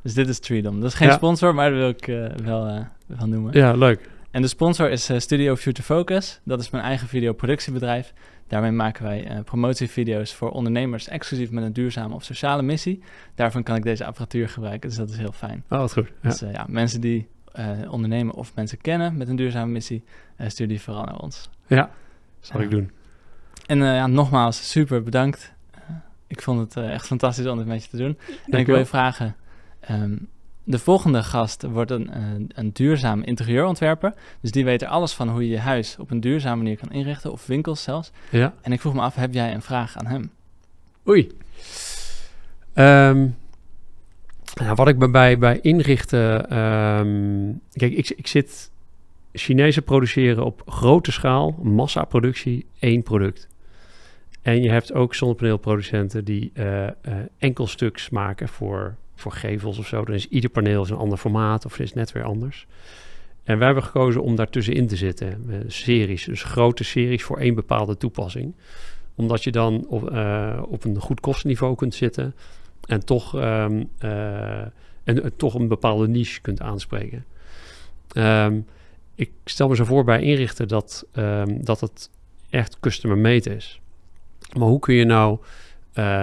Dus dit is Treedom. Dat is geen Ja. sponsor, maar dat wil ik eh, wel, eh, wel noemen. ja, leuk. En de sponsor is eh, Studio Future Focus. Dat is mijn eigen videoproductiebedrijf. Daarmee maken wij eh, promotievideo's voor ondernemers exclusief met een duurzame of sociale missie. Daarvan kan ik deze apparatuur gebruiken, dus dat is heel fijn. Oh, wat goed. Ja. Dus eh, ja, mensen die eh, ondernemen of mensen kennen met een duurzame missie, stuur die vooral naar ons. ja, zal ik doen. En ja, nogmaals, super bedankt. Ik vond het echt fantastisch om dit met je te doen. En ik wil je vragen, ehm, de volgende gast wordt een, eh, een duurzaam interieurontwerper. Dus die weet er alles van hoe je je huis op een duurzame manier kan inrichten, of winkels zelfs. Ja. En ik vroeg me af, heb jij een vraag aan hem? Oei. Ehm, nou, wat ik bij- bij, bij inrichten... ehm, kijk, ik, ik zit... Chinezen produceren op grote schaal, massaproductie, één product. En je hebt ook zonnepaneelproducenten die uh, uh, enkelstuks maken voor, voor gevels of zo. Dan is ieder paneel is een ander formaat of is net weer anders. En wij hebben gekozen om daartussenin te zitten. Series, dus grote series voor één bepaalde toepassing. Omdat je dan op, op een goed kostenniveau kunt zitten en toch, um, en, toch een bepaalde niche kunt aanspreken. Um, ik stel me zo voor bij inrichten dat, um, dat het echt customer made is. Maar hoe kun je nou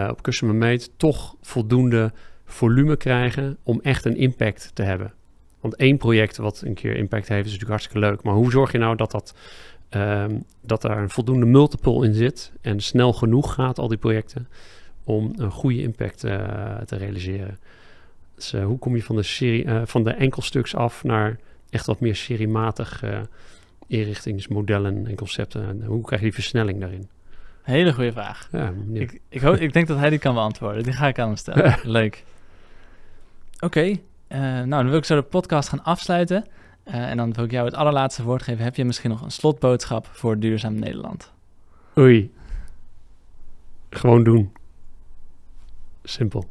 op customer made toch voldoende volume krijgen om echt een impact te hebben? Want één project wat een keer impact heeft is natuurlijk hartstikke leuk. Maar hoe zorg je nou dat, dat, um, dat daar een voldoende multiple in zit en snel genoeg gaat, al die projecten, om een goede impact uh, te realiseren? Dus uh, hoe kom je van de, serie, van de enkelstuks af naar echt wat meer seriematig inrichtingsmodellen en concepten? En hoe krijg je die versnelling daarin? Hele goede vraag. Ja, ik, ik, hoop, ik denk dat hij die kan beantwoorden. Die ga ik aan hem stellen. Leuk. Oké, uh, nou dan wil ik zo de podcast gaan afsluiten. Uh, en dan wil ik jou het allerlaatste woord geven. Heb je misschien nog een slotboodschap voor Duurzaam Nederland? Oei. Gewoon doen. Simpel.